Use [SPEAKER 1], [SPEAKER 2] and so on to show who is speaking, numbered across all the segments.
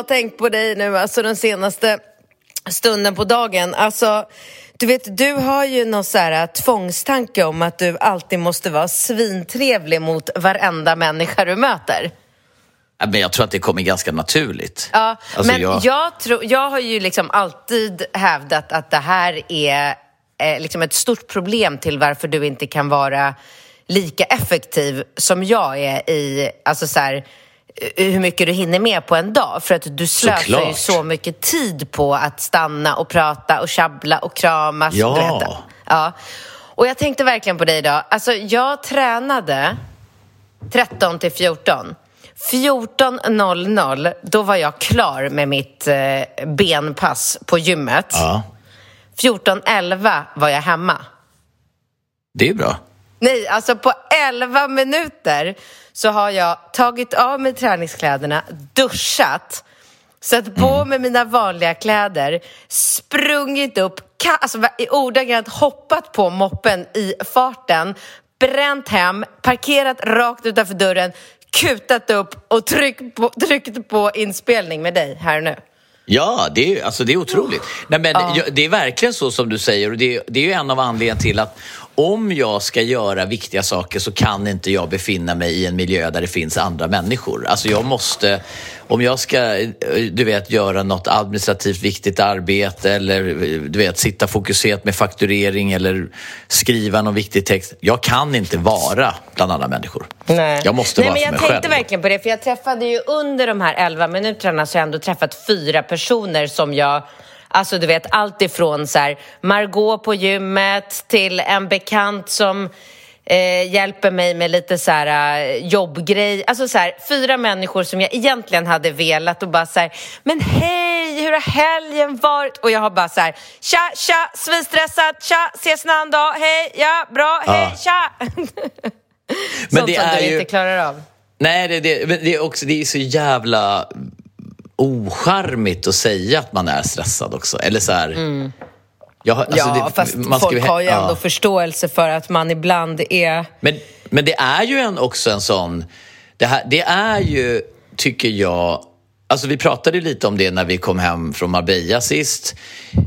[SPEAKER 1] Har tänkt på dig nu alltså den senaste stunden på dagen. Alltså, du vet, du har ju någon så här tvångstanke om att du alltid måste vara svintrevlig mot varenda människa du möter.
[SPEAKER 2] Men jag tror att det kommer ganska naturligt.
[SPEAKER 1] Ja,
[SPEAKER 2] Alltså,
[SPEAKER 1] men
[SPEAKER 2] jag-
[SPEAKER 1] jag... tror, jag har ju liksom alltid hävdat att det här är eh, liksom ett stort problem till varför du inte kan vara lika effektiv som jag är i, alltså så här, hur mycket du hinner med på en dag. För att du slösar ju så mycket tid på att stanna och prata och tjabbla och kramas.
[SPEAKER 2] Ja.
[SPEAKER 1] Du vet. ja. Och jag tänkte verkligen på dig idag. Alltså, jag tränade 13 till 14. 14.00, då var jag klar med mitt eh, benpass på gymmet.
[SPEAKER 2] Ja,
[SPEAKER 1] 14.11 var jag hemma.
[SPEAKER 2] det är bra.
[SPEAKER 1] Nej, alltså på 11 minuter så har jag tagit av mig träningskläderna, duschat, satt på
[SPEAKER 2] Mm.
[SPEAKER 1] mig mina vanliga kläder, sprungit upp, alltså ordagrant hoppat på moppen i farten, bränt hem, parkerat rakt utanför dörren, kutat upp och tryckt på, tryckt på inspelning med dig här nu.
[SPEAKER 2] Ja, det är, alltså, det är otroligt. Nej, men
[SPEAKER 1] Ja.
[SPEAKER 2] Det är verkligen så som du säger och det är, det är ju en av anledningarna till att om jag ska göra viktiga saker så kan inte jag befinna mig i en miljö där det finns andra människor. Alltså jag måste, om jag ska eh, du vet, göra något administrativt viktigt arbete eller eh, du vet, sitta fokuserat med fakturering eller skriva någon viktig text. Jag kan inte vara bland andra människor.
[SPEAKER 1] Nej.
[SPEAKER 2] Jag måste
[SPEAKER 1] Nej,
[SPEAKER 2] vara
[SPEAKER 1] men
[SPEAKER 2] för
[SPEAKER 1] jag
[SPEAKER 2] mig
[SPEAKER 1] tänkte
[SPEAKER 2] själv.
[SPEAKER 1] verkligen på det, för jag träffade ju under de här 11 minuterna så har jag ändå träffat fyra personer som jag Alltså du vet allt ifrån så här Margot på gymmet till en bekant som eh, hjälper mig med lite så här eh, jobbgrej. Alltså så här fyra människor som jag egentligen hade velat och bara så här Men hej, hur har helgen varit? Och jag har bara så här Tja, tja, svinstressad, tja, ses en annan dag, hej, ja, bra, hej, tja! Sånt
[SPEAKER 2] det
[SPEAKER 1] som
[SPEAKER 2] är
[SPEAKER 1] du
[SPEAKER 2] ju-
[SPEAKER 1] inte klarar av.
[SPEAKER 2] Nej, det, det, men det, är också, det är så jävla ocharmigt att säga att man är stressad också. Eller så här... Jag, har- alltså
[SPEAKER 1] Mm. ja,
[SPEAKER 2] det-
[SPEAKER 1] fast folk har ju
[SPEAKER 2] ja.
[SPEAKER 1] ändå förståelse för att man ibland är...
[SPEAKER 2] Men, men det är ju en, också en sån... Det, här, det är ju, tycker jag... Alltså vi pratade lite om det när vi kom hem från Marbella sist.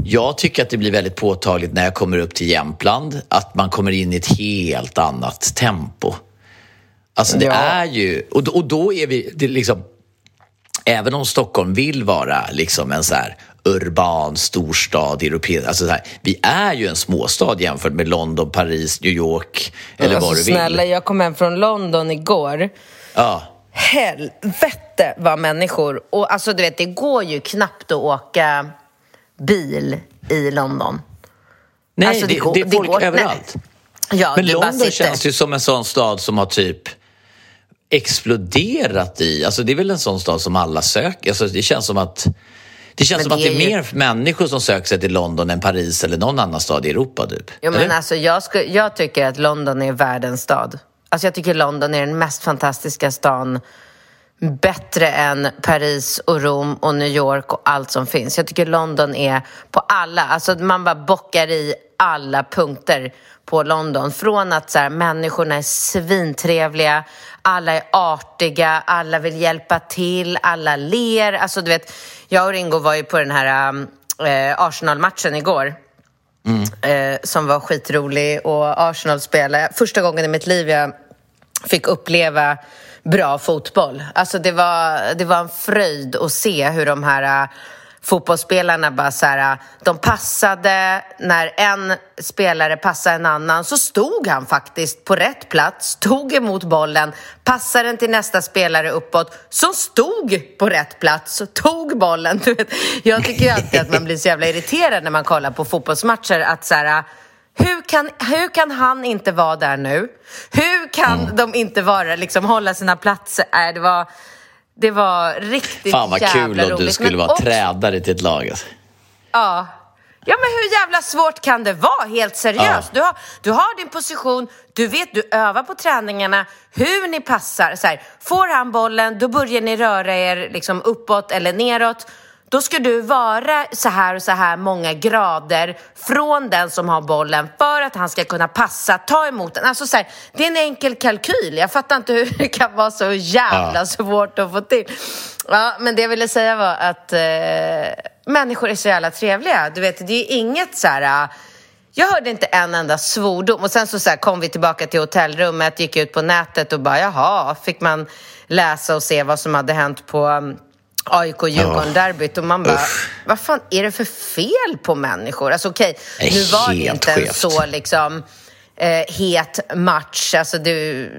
[SPEAKER 2] Jag tycker att det blir väldigt påtagligt när jag kommer upp till Jämtland att man kommer in i ett helt annat tempo. Alltså det
[SPEAKER 1] Ja.
[SPEAKER 2] är ju... Och, då- och då är vi... Det liksom, även om Stockholm vill vara liksom en så här urban storstad, europeisk, alltså så här, vi är ju en småstad jämfört med London, Paris, New York eller
[SPEAKER 1] alltså,
[SPEAKER 2] vad du vill.
[SPEAKER 1] snälla, jag kom hem från London igår.
[SPEAKER 2] Ja.
[SPEAKER 1] Helvete vad människor... Och alltså du vet, det går ju knappt att åka bil i London.
[SPEAKER 2] Nej,
[SPEAKER 1] Alltså,
[SPEAKER 2] det,
[SPEAKER 1] det går-
[SPEAKER 2] det är
[SPEAKER 1] det
[SPEAKER 2] folk
[SPEAKER 1] går-
[SPEAKER 2] överallt.
[SPEAKER 1] Ja,
[SPEAKER 2] Men London känns ju som en sån stad som har typ exploderat i, alltså det är väl en sån stad som alla söker, alltså det känns som att det känns
[SPEAKER 1] Men
[SPEAKER 2] som
[SPEAKER 1] det
[SPEAKER 2] att det är
[SPEAKER 1] ju-
[SPEAKER 2] mer människor som söker sig till London än Paris eller någon annan stad i Europa typ.
[SPEAKER 1] Jo, men
[SPEAKER 2] Eller?
[SPEAKER 1] alltså, jag, sku, jag tycker att London är världens stad. Alltså, jag tycker London är den mest fantastiska stan. Bättre än Paris och Rom och New York och allt som finns. Jag tycker London är på alla, alltså man bara bockar i alla punkter på London. Från att så här, människorna är svintrevliga, alla är artiga, alla vill hjälpa till, alla ler. Alltså du vet, jag och Ringo var ju på den här eh, Arsenal-matchen igår. Eh, som var skitrolig och Arsenal spelade första gången i mitt liv jag fick uppleva bra fotboll. Alltså det var, det var en fröjd att se hur de här fotbollsspelarna bara så här, de passade, när en spelare passade en annan så stod han faktiskt på rätt plats, tog emot bollen, passade den till nästa spelare uppåt som stod på rätt plats och tog bollen. Du vet, jag tycker ju alltid att man blir så jävla irriterad när man kollar på fotbollsmatcher att så här, hur kan, hur kan han inte vara där nu? Hur kan mm. de inte vara, liksom, hålla sina platser? Äh, det var det var riktigt
[SPEAKER 2] Fan vad
[SPEAKER 1] jävla
[SPEAKER 2] kul om du skulle vara också... trädare till ett lag. Alltså.
[SPEAKER 1] Ja. Ja, men hur jävla svårt kan det vara? Helt seriöst. Ja. Du, har, du har din position, du vet, du övar på träningarna hur ni passar. Så här, får han bollen, då börjar ni röra er liksom uppåt eller neråt då ska du vara så här och så här många grader från den som har bollen för att han ska kunna passa, ta emot den. Alltså så här, det är en enkel kalkyl. Jag fattar inte hur det kan vara så jävla ja. svårt att få till. Ja, men det jag ville säga var att eh, människor är så jävla trevliga. Du vet, det är inget så här... Jag hörde inte en enda svordom och sen så, så här, kom vi tillbaka till hotellrummet, gick ut på nätet och bara jaha, fick man läsa och se vad som hade hänt på AIK-Djurgården-derbyt och man bara, Uff. vad fan är det för fel på människor? Alltså okej, okay, nu var det inte en så liksom eh, het match. Alltså det,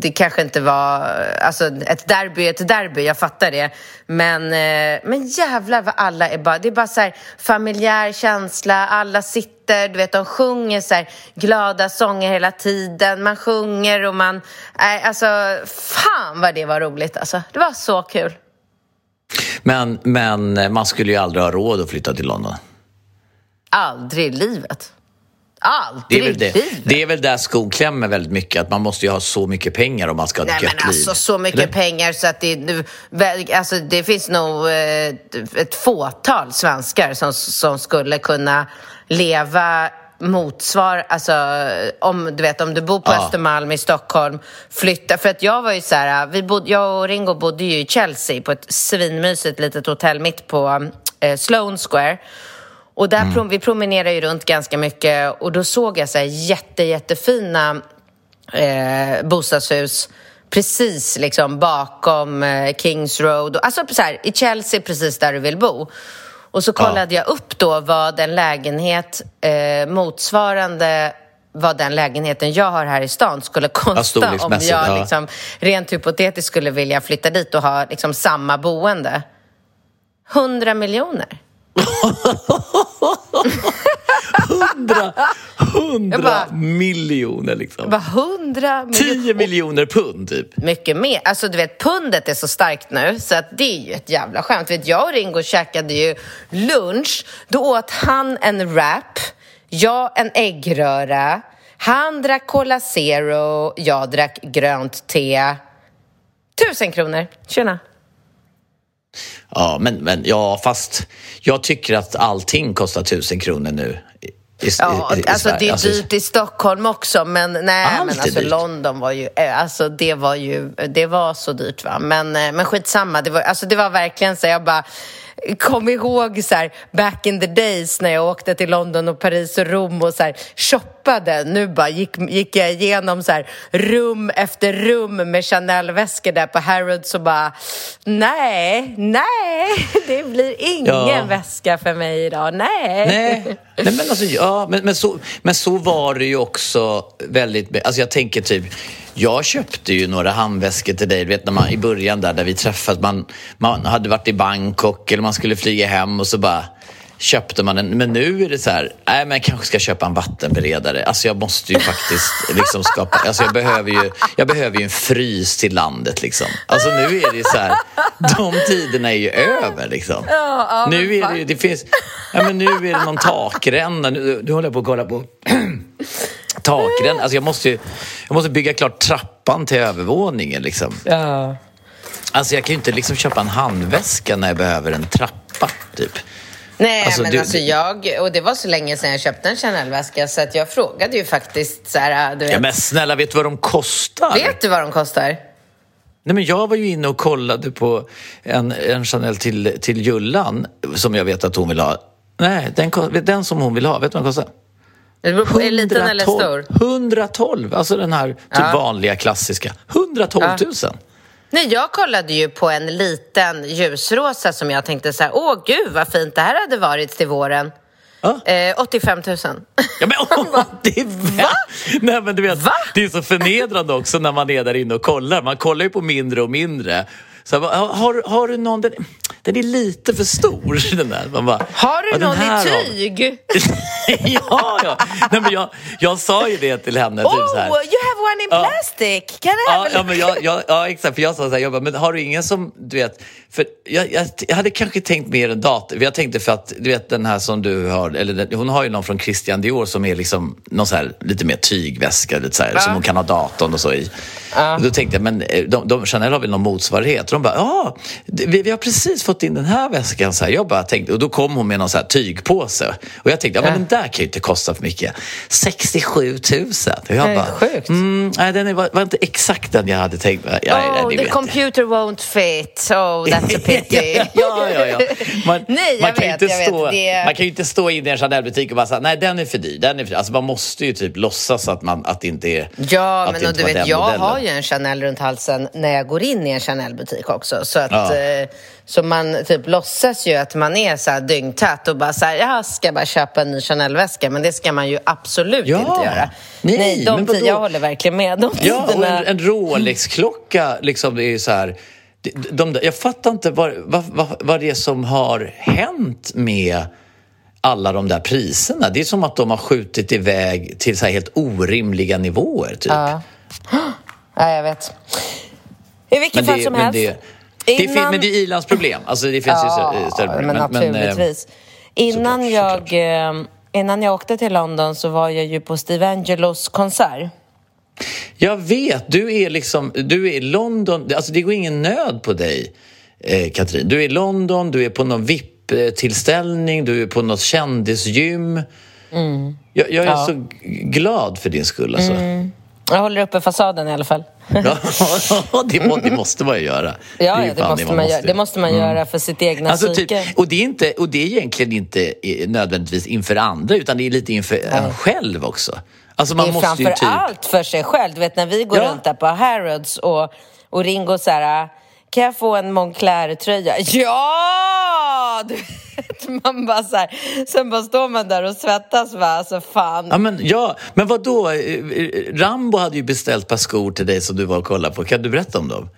[SPEAKER 1] det kanske inte var... Alltså ett derby är ett derby, jag fattar det. Men, eh, men jävlar vad alla är bara... Det är bara så här familjär känsla, alla sitter, du vet, de sjunger så här glada sånger hela tiden. Man sjunger och man... Eh, alltså, fan vad det var roligt alltså. Det var så kul.
[SPEAKER 2] Men, men man skulle ju aldrig ha råd att flytta till London.
[SPEAKER 1] Aldrig i livet. Aldrig
[SPEAKER 2] det är, väl det.
[SPEAKER 1] Livet.
[SPEAKER 2] det är väl där skon klämmer väldigt mycket, att man måste ju ha så mycket pengar om man ska ha ett
[SPEAKER 1] Nej,
[SPEAKER 2] gött
[SPEAKER 1] men alltså, Så mycket Eller? pengar så att det, alltså, det finns nog eh, ett fåtal svenskar som, som skulle kunna leva motsvar, alltså om du vet om du bor på ja. Östermalm i Stockholm, flytta, för att jag var ju så här, vi bod, jag och Ringo bodde ju i Chelsea på ett svinmysigt litet hotell mitt på eh, Sloane Square. Och där mm. prom, vi promenerade ju runt ganska mycket och då såg jag så här jätte, jättefina eh, bostadshus precis liksom bakom eh, Kings Road, alltså så här, i Chelsea precis där du vill bo. Och så kollade ja. jag upp då vad en lägenhet eh, motsvarande vad den lägenheten jag har här i stan skulle kosta ja, om jag ja. liksom, rent hypotetiskt skulle vilja flytta dit och ha liksom, samma boende. 100 miljoner.
[SPEAKER 2] Hundra, hundra miljoner liksom.
[SPEAKER 1] Bara hundra
[SPEAKER 2] miljoner. Tio miljoner pund typ.
[SPEAKER 1] Mycket mer. Alltså du vet, pundet är så starkt nu så att det är ju ett jävla skämt. Vet, jag och Ringo käkade ju lunch. Då åt han en wrap, jag en äggröra. Han drack Cola Zero, jag drack grönt te. Tusen kronor. Tjena.
[SPEAKER 2] Ja, men, men ja, fast jag tycker att allting kostar tusen kronor nu.
[SPEAKER 1] I, ja, i, i alltså det är alltså, dyrt i Stockholm också, men nej, men alltså dyrt. London var ju, eh, alltså det var ju, det var så dyrt va. Men, eh, men skitsamma, det var, alltså det var verkligen så jag bara, kom ihåg så här, back in the days när jag åkte till London och Paris och Rom och så här, shoppade. Nu bara gick, gick jag igenom så här, rum efter rum med Chanel-väskor där på Harrods och bara nej, nej, det blir ingen ja. väska för mig idag. Nej.
[SPEAKER 2] Nej, nej men alltså ja, men, men, så, men så var det ju också väldigt, alltså jag tänker typ jag köpte ju några handväskor till dig, vet när man, i början där, där vi träffades. Man, man hade varit i Bangkok eller man skulle flyga hem och så bara köpte man en. Men nu är det så här, nej men jag kanske ska köpa en vattenberedare. Alltså jag måste ju faktiskt liksom skapa, alltså jag behöver ju, jag behöver ju en frys till landet liksom. Alltså nu är det så här, de tiderna är ju över liksom.
[SPEAKER 1] Ja, ja,
[SPEAKER 2] nu är det det finns, ja men nu är det någon takränna, nu, nu håller jag på att kolla på takränna. Alltså jag måste ju, jag måste bygga klart trappan till övervåningen liksom.
[SPEAKER 1] Ja.
[SPEAKER 2] Alltså jag kan ju inte liksom köpa en handväska när jag behöver en trappa typ.
[SPEAKER 1] Nej, alltså, men du, alltså jag, och det var så länge sedan jag köpte en Chanel-väska så att jag frågade ju faktiskt så här, du vet.
[SPEAKER 2] Ja men snälla, vet du vad de kostar?
[SPEAKER 1] Vet du vad de kostar?
[SPEAKER 2] Nej, men jag var ju inne och kollade på en, en Chanel till, till Jullan som jag vet att hon vill ha Nej, den, den som hon vill ha, vet du vad den kostar?
[SPEAKER 1] Är liten eller stor?
[SPEAKER 2] 112, alltså den här typ ja. vanliga klassiska. 112 000. Ja.
[SPEAKER 1] Nej, jag kollade ju på en liten ljusrosa som jag tänkte så här, åh gud vad fint det här hade varit till våren. Eh, 85 000.
[SPEAKER 2] Ja, men, åh, det är Va? Nej, men du vet, Va? Det är så förnedrande också när man är där inne och kollar. Man kollar ju på mindre och mindre. Så har, har du någon, den, den är lite för stor den där. Man bara,
[SPEAKER 1] har du någon i tyg?
[SPEAKER 2] ja, ja. Nej, men jag, jag sa ju det till henne.
[SPEAKER 1] Oh, typ så här. you have one in plastic! Can I
[SPEAKER 2] have ja, ja, men jag, jag, ja, exakt. För jag sa så här, jag bara, men har du ingen som, du vet, för jag, jag, jag hade kanske tänkt mer en dator. Jag tänkte för att, du vet den här som du har, eller hon har ju någon från Christian Dior som är liksom någon så här, lite mer tygväska, lite så här, ja. som hon kan ha datorn och så i. Ja. då tänkte jag, men eh, de, de, Chanel har väl någon motsvarighet? de bara, ja, vi, vi, har precis fått in den här väskan. Så här. Jag bara tänkte, och då kom hon med någon så här tygpåse. Och jag tänkte, ja, men den där kan ju inte kosta för mycket. 67 000. Och jag bara,
[SPEAKER 1] sjukt.
[SPEAKER 2] Mm, nej, den var, var, inte exakt den jag hade tänkt mig.
[SPEAKER 1] oh, the computer jag. won't fit. Oh, that's a pity.
[SPEAKER 2] ja, ja, ja. Man, nej, man kan vet, inte stå, det... Man kan ju inte stå inne i en Chanel-butik och bara säga, nej den är för dyr. Den är för dyr. Alltså, man måste ju typ låtsas att, man, att det inte är
[SPEAKER 1] Ja, men och du vet, jag har ju en Chanel runt halsen när jag går in i en Chanel-butik också. Så att... Ja. Eh, så man typ låtsas ju att man är så här dyngtät och bara så här, jag ska bara köpa en ny Chanel-väska, men det ska man ju absolut ja. inte göra. Nej, Nej de men jag håller verkligen med. De
[SPEAKER 2] ja, och en, en Rolex-klocka, liksom, det är så här... De, de, jag fattar inte vad, vad, vad, vad det är som har hänt med alla de där priserna. Det är som att de har skjutit iväg till så helt orimliga nivåer, typ.
[SPEAKER 1] Ja, ja jag vet. I vilket fall som helst. Det,
[SPEAKER 2] Innan... Det, men det är Ilans problem. Alltså, det finns ja, ju större
[SPEAKER 1] problem. Men, naturligtvis. Men, innan, såklart, jag, såklart. Eh, innan jag åkte till London så var jag ju på Steve Angelos konsert.
[SPEAKER 2] Jag vet. Du är liksom... Du är i London. Alltså, det går ingen nöd på dig, eh, Katrin. Du är i London, du är på någon VIP-tillställning, du är på något kändisgym. Mm. Jag, jag, är ja. så glad för din skull. Alltså. Mm.
[SPEAKER 1] Jag håller uppe fasaden i alla fall.
[SPEAKER 2] ja, det, må, det måste man ju göra.
[SPEAKER 1] Ja, det, det måste man, man göra. Det måste man mm. göra för sitt egna alltså, typ, psyke.
[SPEAKER 2] Typ, och, det är inte, och det är egentligen inte nödvändigtvis inför andra, utan det är lite inför Nej. en själv också. Alltså, man
[SPEAKER 1] det är
[SPEAKER 2] måste
[SPEAKER 1] framför
[SPEAKER 2] typ...
[SPEAKER 1] allt för sig själv. Du vet när vi går ja. runt där på Harrods och, och Ringo så här, kan jag få en Moncler-tröja? Ja! Du man bara så här, sen bara står man där och svettas va, alltså fan.
[SPEAKER 2] Ja men, ja, men vadå? Rambo hade ju beställt ett par skor till dig som du var och kollade på. Kan du berätta om dem?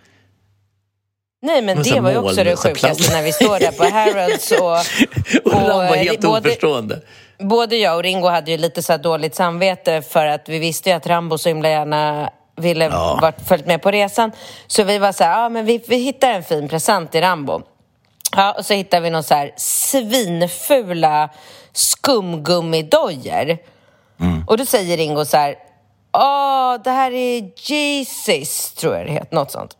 [SPEAKER 1] Nej men det var ju också det sjukaste när vi står där på Harrods och...
[SPEAKER 2] och, och Rambo var helt både, oförstående.
[SPEAKER 1] Både jag och Ringo hade ju lite så dåligt samvete för att vi visste ju att Rambo så himla gärna ville ja. varit, följt med på resan. Så vi var så här, ja men vi, vi hittar en fin present i Rambo. Ja, och så hittar vi någon så här svinfula skumgummidojor. Mm. Och då säger Ringo så här, åh, det här är Jesus, tror jag det heter, något sånt.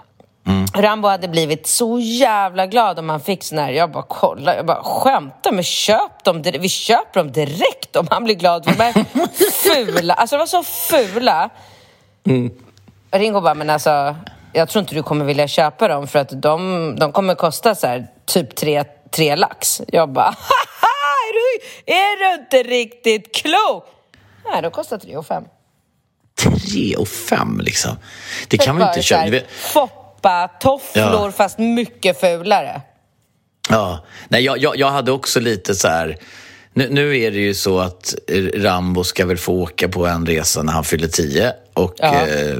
[SPEAKER 1] Mm. Rambo hade blivit så jävla glad om han fick sån här. Jag bara kolla, jag bara skämtar men köp dem direkt. Vi köper dem direkt om han blir glad. För de här fula, alltså de var så fula. Mm. Ringo bara, men alltså jag tror inte du kommer vilja köpa dem för att de, de kommer kosta så här, typ tre, tre lax. Jag bara, är du, är du inte riktigt klok? Nej, de kostar tre och fem.
[SPEAKER 2] Tre och fem liksom? Det kan man inte köpa.
[SPEAKER 1] Foppa, tofflor ja. fast mycket fulare.
[SPEAKER 2] Ja, nej jag, jag, jag hade också lite så här nu, nu, är det ju så att Rambo ska väl få åka på en resa när han fyller tio. Och ja. eh,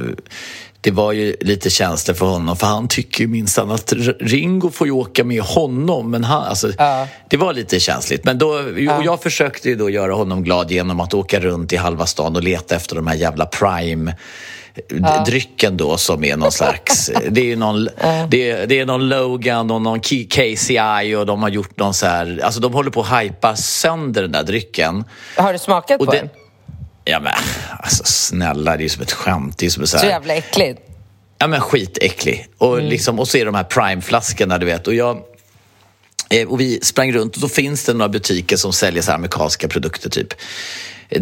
[SPEAKER 2] det var ju lite känslor för honom, för han tycker ju minsann att Ringo får ju åka med honom. Men han, alltså, ja. Det var lite känsligt. Men då, ja. jag försökte ju då göra honom glad genom att åka runt i halva stan och leta efter de här jävla Prime ja. drycken då som är någon slags... det, är någon, det, är, det är någon Logan och någon KCI och de har gjort någon så här... Alltså de håller på att hypa sönder den där drycken.
[SPEAKER 1] Har du smakat och på den?
[SPEAKER 2] Ja men alltså snälla, det är ju som ett skämt. Det är som
[SPEAKER 1] så, här, så jävla äckligt.
[SPEAKER 2] Ja men skitäcklig. Och, mm. liksom, och så är de här Prime-flaskorna du vet. Och jag... Eh, och vi sprang runt och då finns det några butiker som säljer så amerikanska produkter typ.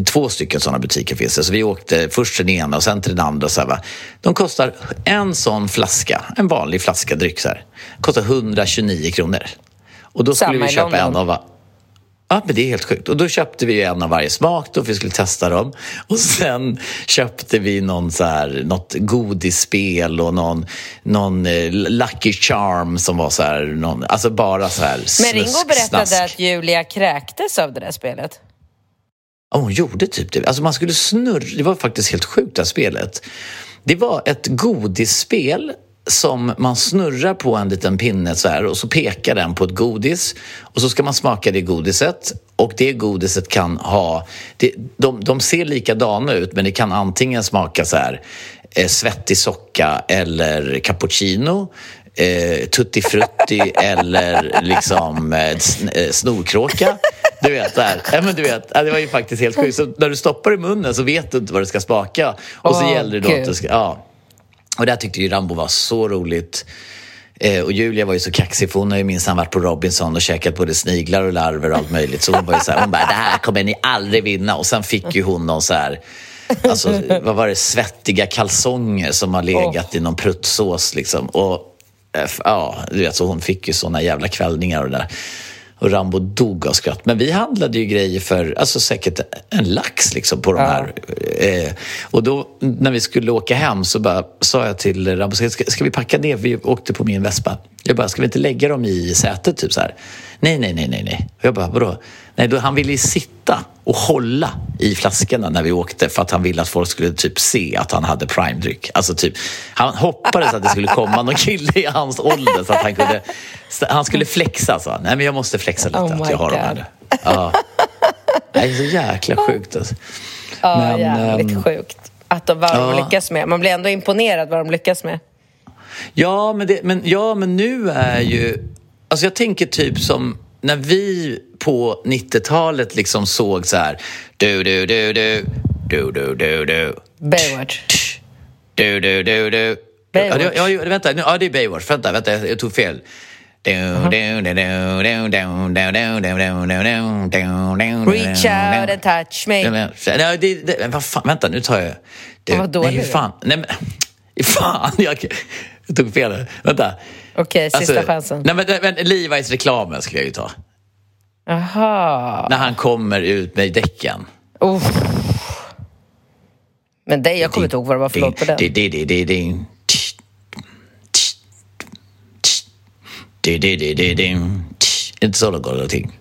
[SPEAKER 2] Två stycken sådana butiker finns det. Så vi åkte först till den ena och sen till den andra. Så här, va? De kostar en sån flaska, en vanlig flaska dryck så här, kostar 129 kronor. Och då skulle Samma vi köpa en av... Ja, men det är helt sjukt. Och då köpte vi en av varje smak då för vi skulle testa dem. Och sen köpte vi någon så här, något godisspel och någon, någon eh, Lucky Charm som var så här, någon, alltså bara så här
[SPEAKER 1] Men Ringo berättade
[SPEAKER 2] snask.
[SPEAKER 1] att Julia kräktes av det där spelet.
[SPEAKER 2] Ja, hon gjorde typ det. Alltså man skulle snurra, det var faktiskt helt sjukt det här spelet. Det var ett godisspel som man snurrar på en liten pinne så här och så pekar den på ett godis och så ska man smaka det godiset och det godiset kan ha, det, de, de ser likadana ut men det kan antingen smaka så här eh, svettig socka eller cappuccino eh, tutti frutti eller liksom eh, eh, snorkråka. Du vet, där. Ja, men du vet, det var ju faktiskt helt sjukt. Så när du stoppar i munnen så vet du inte vad det ska smaka. Och så
[SPEAKER 1] Åh,
[SPEAKER 2] gäller det då
[SPEAKER 1] Gud.
[SPEAKER 2] att du ska... Ja. Och det här tyckte ju Rambo var så roligt. Eh, och Julia var ju så kaxig för hon har ju minsann varit på Robinson och käkat både sniglar och larver och allt möjligt. Så hon var ju så här, hon bara, det här kommer ni aldrig vinna. Och sen fick ju hon någon så här, alltså vad var det, svettiga kalsonger som har legat i någon pruttsås liksom. Och eh, ja, du vet, så hon fick ju såna jävla kvällningar och det där. Och Rambo dog av skratt. Men vi handlade ju grejer för alltså säkert en lax liksom på de här. Eh, och då när vi skulle åka hem så bara, sa jag till Rambo, ska, ska vi packa ner? Vi åkte på min Vespa. Jag bara, ska vi inte lägga dem i sätet? Typ så här. Nej, nej, nej, nej, nej. Och jag bara, vadå? Nej, då, han ville ju sitta och hålla i flaskorna när vi åkte för att han ville att folk skulle typ se att han hade primedryck. Alltså typ, han hoppades att det skulle komma någon kille i hans ålder så att han kunde... Han skulle flexa, sa. Nej, men jag måste flexa lite
[SPEAKER 1] Oh
[SPEAKER 2] att jag har här
[SPEAKER 1] God.
[SPEAKER 2] nu. Ja. Det är så jäkla sjukt alltså.
[SPEAKER 1] Ja,
[SPEAKER 2] Men,
[SPEAKER 1] jävligt
[SPEAKER 2] ehm,
[SPEAKER 1] sjukt. Att de, vad de
[SPEAKER 2] ja.
[SPEAKER 1] lyckas med. Man blir ändå imponerad vad de lyckas med.
[SPEAKER 2] Ja, men, det, men, ja, men nu är ju... Alltså jag tänker typ som när vi på 90-talet liksom såg så här... Du, du, du, du. Du, du, du, du.
[SPEAKER 1] Baywatch.
[SPEAKER 2] Du, du, du, du.
[SPEAKER 1] Baywatch.
[SPEAKER 2] Ja, ja, vänta, ja, det är Baywatch. Vänta, vänta, jag tog fel.
[SPEAKER 1] Reach out and touch me.
[SPEAKER 2] Nej, det, det, vad fan, vänta, nu tar jag...
[SPEAKER 1] Det, vad dålig
[SPEAKER 2] nej, fan, nej, men, fan, jag, jag tog fel. Vänta.
[SPEAKER 1] Okej, sista chansen.
[SPEAKER 2] Nej, men, men Levi's reklamen skulle jag ju ta.
[SPEAKER 1] Jaha.
[SPEAKER 2] När han kommer ut med däcken.
[SPEAKER 1] Oh. Men det, jag kommer inte ihåg vad det var för låt på den.
[SPEAKER 2] Inte så det går. Ding.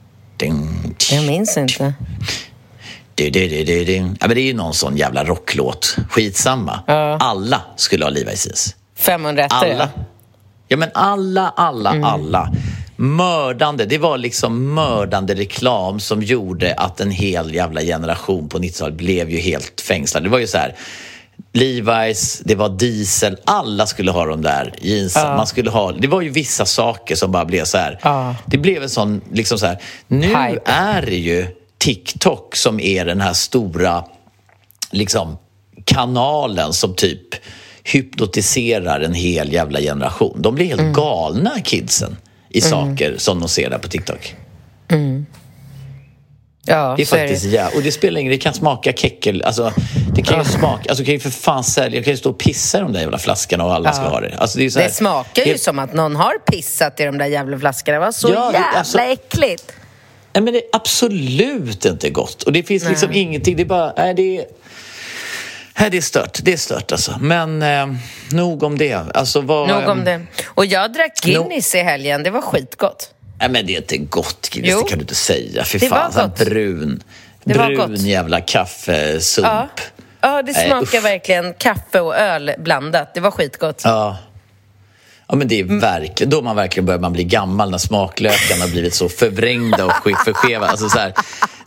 [SPEAKER 1] Jag minns inte.
[SPEAKER 2] Ja, men det är ju någon sån jävla rocklåt. Skitsamma. Alla skulle ha Levi's jeans.
[SPEAKER 1] 500 ettor,
[SPEAKER 2] Alla.
[SPEAKER 1] ja.
[SPEAKER 2] Ja, men alla, alla, alla. Mördande. Det var liksom mördande reklam som gjorde att en hel jävla generation på 90-talet blev ju helt fängslad. Det var ju så här. Levi's, det var diesel, alla skulle ha de där jeansen. Man skulle ha, det var ju vissa saker som bara blev så här.
[SPEAKER 1] Ja.
[SPEAKER 2] Det blev en sån, liksom så här. Nu
[SPEAKER 1] Hype.
[SPEAKER 2] är det ju TikTok som är den här stora liksom, kanalen som typ hypnotiserar en hel jävla generation. De blir helt
[SPEAKER 1] Mm.
[SPEAKER 2] galna, kidsen, i saker som de ser där på TikTok.
[SPEAKER 1] Ja,
[SPEAKER 2] Det är faktiskt
[SPEAKER 1] det.
[SPEAKER 2] ja. Och det spelar ingen det kan smaka keckel. Alltså, det kan ju smaka, alltså, kan ju för fan sälja, jag kan ju stå och pissa i de där jävla flaskorna och alla ska ha det. Alltså, det, är så här,
[SPEAKER 1] Det smakar ju
[SPEAKER 2] helt-
[SPEAKER 1] som att någon har pissat i de där jävla flaskorna. Det var så
[SPEAKER 2] Ja,
[SPEAKER 1] jävla
[SPEAKER 2] alltså-
[SPEAKER 1] äckligt.
[SPEAKER 2] Nej, men det är absolut inte gott. Och det finns liksom ingenting, det är bara, nej, det är... Nej, det är stört. Det är stört alltså. Men eh, nog om det. Alltså, vad,
[SPEAKER 1] Nog om det. Och jag drack Guinness i helgen. Det var skitgott.
[SPEAKER 2] Nej, men det är inte gott, Guinness.
[SPEAKER 1] Jo.
[SPEAKER 2] Det kan du inte säga. Fy
[SPEAKER 1] Det var
[SPEAKER 2] fan, här
[SPEAKER 1] gott.
[SPEAKER 2] brun,
[SPEAKER 1] Det var
[SPEAKER 2] brun
[SPEAKER 1] gott.
[SPEAKER 2] jävla kaffesump.
[SPEAKER 1] Ja, ja det smakar
[SPEAKER 2] usch.
[SPEAKER 1] verkligen kaffe och öl blandat. Det var skitgott.
[SPEAKER 2] Ja. Ja, men det är
[SPEAKER 1] Mm.
[SPEAKER 2] verkligen, då man verkligen börjar man bli gammal när smaklökarna har blivit så förvrängda och sk- förskeva. Alltså så här,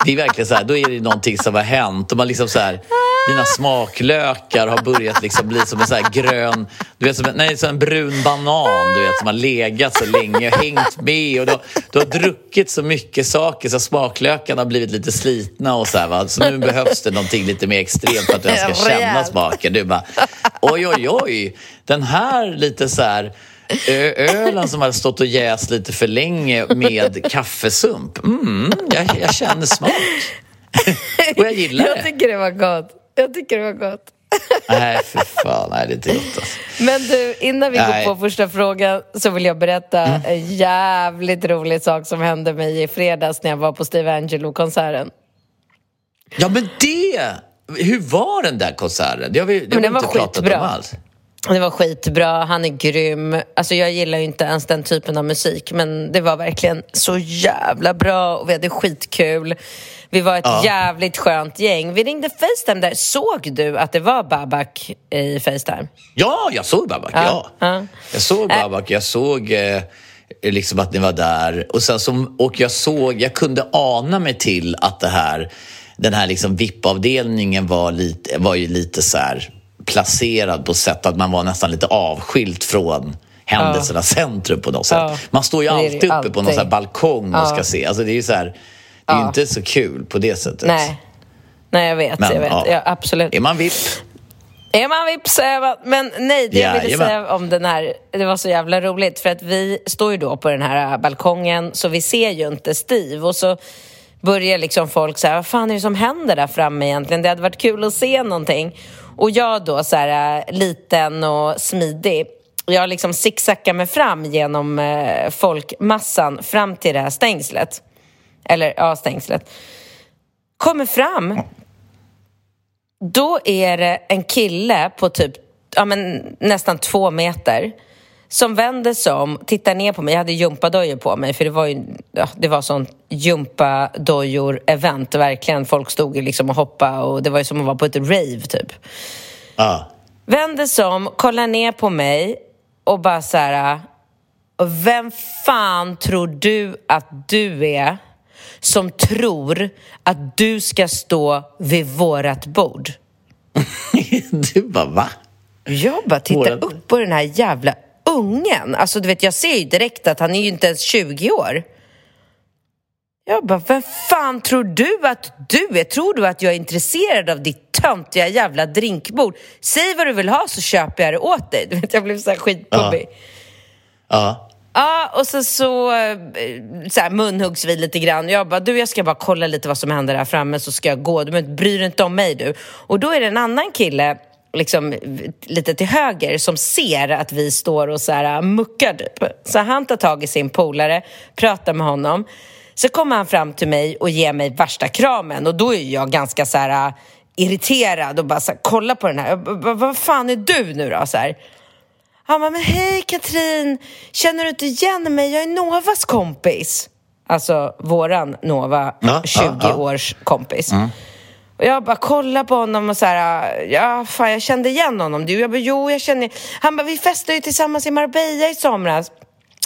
[SPEAKER 2] det är verkligen så här, då är det någonting som har hänt. Och man liksom så här, dina smaklökar har börjat liksom bli som en så här grön, du vet som en, nej, som en brun banan du vet, som har legat så länge och hängt med. Och du, har- du har druckit så mycket saker så smaklökarna har blivit lite slitna och så här, va? Så nu behövs det någonting lite mer extremt för att du ska känna smaken. Du bara, oj, oj, oj, den här lite så här ö- ölen som har stått och jäst lite för länge med kaffesump. Mm, jag, jag känner smak. och jag gillar
[SPEAKER 1] Jag
[SPEAKER 2] det.
[SPEAKER 1] tycker det var gott. Jag tycker det var gott.
[SPEAKER 2] Nej, för fan. Nej, det är inte gott alltså.
[SPEAKER 1] Men du, innan vi
[SPEAKER 2] Nej.
[SPEAKER 1] går på första frågan så vill jag berätta en jävligt rolig sak som hände mig i fredags när jag var på Steve Angelo-konserten.
[SPEAKER 2] Ja, men det! Hur var den där konserten? Det har vi, det har
[SPEAKER 1] Men
[SPEAKER 2] vi
[SPEAKER 1] den
[SPEAKER 2] inte
[SPEAKER 1] var
[SPEAKER 2] pratat
[SPEAKER 1] skitbra.
[SPEAKER 2] om alls.
[SPEAKER 1] Det var skitbra, han är grym. Alltså jag gillar ju inte ens den typen av musik men det var verkligen så jävla bra och vi hade skitkul. Vi var ett
[SPEAKER 2] Ja.
[SPEAKER 1] jävligt skönt gäng. Vi ringde Facetime där. Såg du att det var Babak i Facetime?
[SPEAKER 2] Ja, jag såg Babak. Ja.
[SPEAKER 1] ja.
[SPEAKER 2] Jag såg Babak. Jag såg eh, liksom att ni var där. Och, sen som, och jag såg, jag kunde ana mig till att det här, den här liksom VIP-avdelningen var, lite, var ju lite så här placerad på sätt att man var nästan lite avskilt från händelsernas centrum på något sätt.
[SPEAKER 1] Ja.
[SPEAKER 2] Man står ju alltid uppe på någon så balkong och ska se. Alltså det är ju så här, det är
[SPEAKER 1] Ja.
[SPEAKER 2] inte så kul på det sättet.
[SPEAKER 1] Nej. Nej, jag vet.
[SPEAKER 2] Men,
[SPEAKER 1] jag vet.
[SPEAKER 2] ja.
[SPEAKER 1] Ja. absolut.
[SPEAKER 2] Är man VIP?
[SPEAKER 1] Är man vips så är man... Men nej, det jag ville säga om den här, det var så jävla roligt för att vi står ju då på den här balkongen så vi ser ju inte Steve och så börjar liksom folk säga vad fan är det som händer där framme egentligen? Det hade varit kul att se någonting. Och jag då så här äh, liten och smidig jag liksom zigzaggar mig fram genom eh, folkmassan fram till det här stängslet. Eller ja, stängslet. Kommer fram då är det en kille på typ ja, men nästan två meter som vänder sig om, tittar ner på mig. Jag hade gympadojor på mig för det var ju ja, det var sån gympadojor-event. Verkligen, folk stod liksom och hoppade och det var ju som att vara på ett rave typ.
[SPEAKER 2] Ja.
[SPEAKER 1] Vänder sig om, kollar ner på mig och bara så här... Vem fan tror du att du är som tror att du ska stå vid vårat bord?
[SPEAKER 2] Du bara, va?
[SPEAKER 1] Jag bara tittar
[SPEAKER 2] Vårat-
[SPEAKER 1] upp på den här jävla ungen. Alltså du vet, jag ser ju direkt att han är ju inte ens 20 år. Jag bara, vem fan tror du att du är? Tror du att jag är intresserad av ditt töntiga jävla drinkbord? Säg vad du vill ha så köper jag det åt dig. Du vet, jag blev så här skitpubbig.
[SPEAKER 2] Ja.
[SPEAKER 1] Ja, och så, så, eh, så här, munhuggs vi lite grann. Jag bara, du jag ska bara kolla lite vad som händer här framme så ska jag gå. Du bryr dig inte om mig du. Och då är det en annan kille, liksom lite till höger, som ser att vi står och så här muckar typ. Så han tar tag i sin polare, pratar med honom. Så kommer han fram till mig och ger mig värsta kramen och då är jag ganska så här äh, irriterad och bara så här, kolla på den här. Vad fan är du nu då? Så här. Han bara, men hej Katrin, känner du inte igen mig? Jag är Novas kompis. Alltså våran Nova,
[SPEAKER 2] Ja,
[SPEAKER 1] 20
[SPEAKER 2] ja, ja.
[SPEAKER 1] års kompis. Och jag bara kollar på honom och så här, ja fan jag kände igen honom. Du, jag bara, jo jag känner Han bara, vi festade ju tillsammans i Marbella i somras.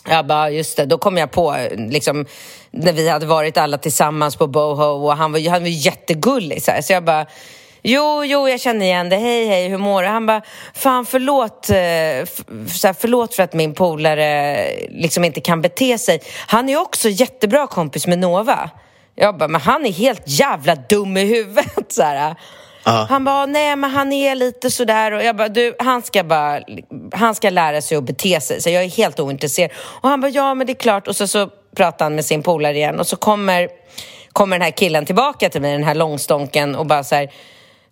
[SPEAKER 1] Jag bara, just det, då kom jag på liksom när vi hade varit alla tillsammans på Boho och han var, ju- han var jättegullig så, här. så jag bara Jo, jo, jag känner igen det. Hej, hej, hur mår du? Han bara, fan förlåt, eh, f- så här, förlåt för att min polare liksom inte kan bete sig. Han är också jättebra kompis med Nova. Jag bara, men han är helt jävla dum i huvudet. Så här. Han bara, nej men han är lite sådär och jag bara, du, han ska bara, han ska lära sig att bete sig så jag är helt ointresserad. Och han bara, ja men det är klart och så, så pratar han med sin polare igen och så kommer, kommer den här killen tillbaka till mig, den här långstånken och bara så här,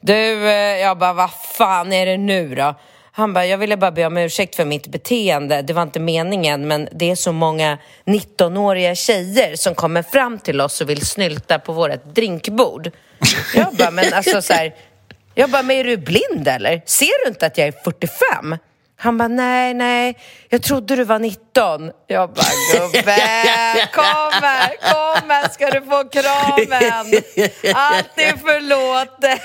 [SPEAKER 1] du, eh, jag bara, vad fan är det nu då? Han bara, jag ville bara be om ursäkt för mitt beteende. Det var inte meningen, men det är så många 19-åriga tjejer som kommer fram till oss och vill snylta på vårt drinkbord. Jag bara, men alltså så här, jag bara, men är du blind eller? Ser du inte att jag är 45? Han bara, nej, nej, jag trodde du var 19. Jag bara, gubbe, kom här, kom här ska du få kramen. Allt är förlåtet.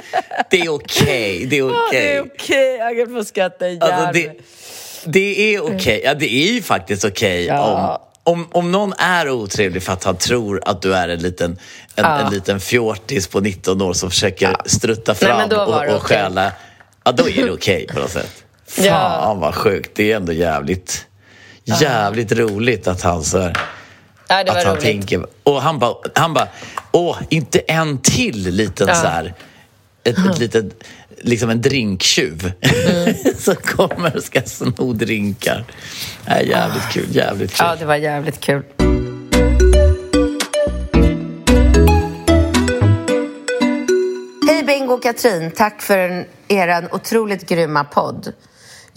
[SPEAKER 2] Det är okej, det är
[SPEAKER 1] Ja,
[SPEAKER 2] okej.
[SPEAKER 1] det är okej. Jag kan få skratta ihjäl
[SPEAKER 2] Alltså, det, det är okej. Ja, det är ju faktiskt okej
[SPEAKER 1] Ja.
[SPEAKER 2] om, om, om någon är otrevlig för att han tror att du är en liten, en, en liten fjortis på 19 år som försöker strutta
[SPEAKER 1] Nej,
[SPEAKER 2] fram
[SPEAKER 1] var
[SPEAKER 2] och, och stjäla. Ja, då är det okej på något sätt. Fan
[SPEAKER 1] Ja.
[SPEAKER 2] vad sjukt. Det är ändå jävligt, jävligt roligt att han så här,
[SPEAKER 1] Ja, det var
[SPEAKER 2] att han
[SPEAKER 1] roligt.
[SPEAKER 2] tänker. Och han bara, han bara, åh, inte en till liten så här, ett, ett litet, liksom en drinktjuv
[SPEAKER 1] Mm.
[SPEAKER 2] som kommer och ska sno drinkar. Äh, jävligt kul, jävligt kul.
[SPEAKER 1] Ja, det var jävligt kul. Hej Bingo och Katrin, tack för en, er otroligt grymma podd.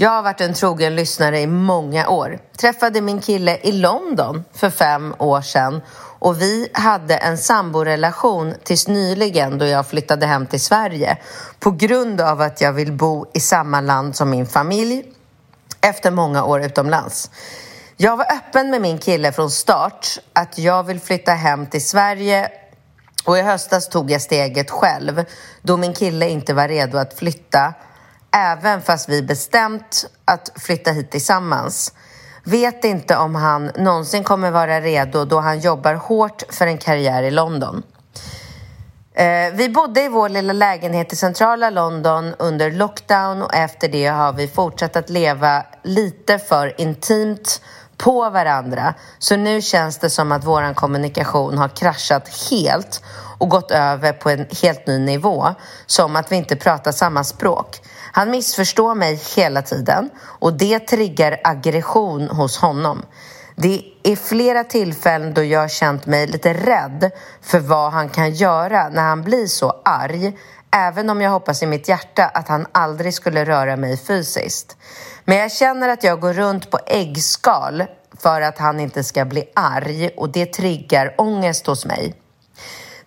[SPEAKER 1] Jag har varit en trogen lyssnare i många år. Träffade min kille i London för fem år sedan och vi hade en samborelation tills nyligen då jag flyttade hem till Sverige på grund av att jag vill bo i samma land som min familj efter många år utomlands. Jag var öppen med min kille från start att jag vill flytta hem till Sverige och i höstas tog jag steget själv då min kille inte var redo att flytta även fast vi bestämt att flytta hit tillsammans. Vet inte om han någonsin kommer vara redo då han jobbar hårt för en karriär i London. Eh, vi bodde i vår lilla lägenhet i centrala London under lockdown och efter det har vi fortsatt att leva lite för intimt på varandra. Så nu känns det som att vår kommunikation har kraschat helt och gått över på en helt ny nivå. Som att vi inte pratar samma språk. Han missförstår mig hela tiden och det triggar aggression hos honom. Det är flera tillfällen då jag känt mig lite rädd för vad han kan göra när han blir så arg även om jag hoppas i mitt hjärta att han aldrig skulle röra mig fysiskt. Men jag känner att jag går runt på äggskal för att han inte ska bli arg och det triggar ångest hos mig.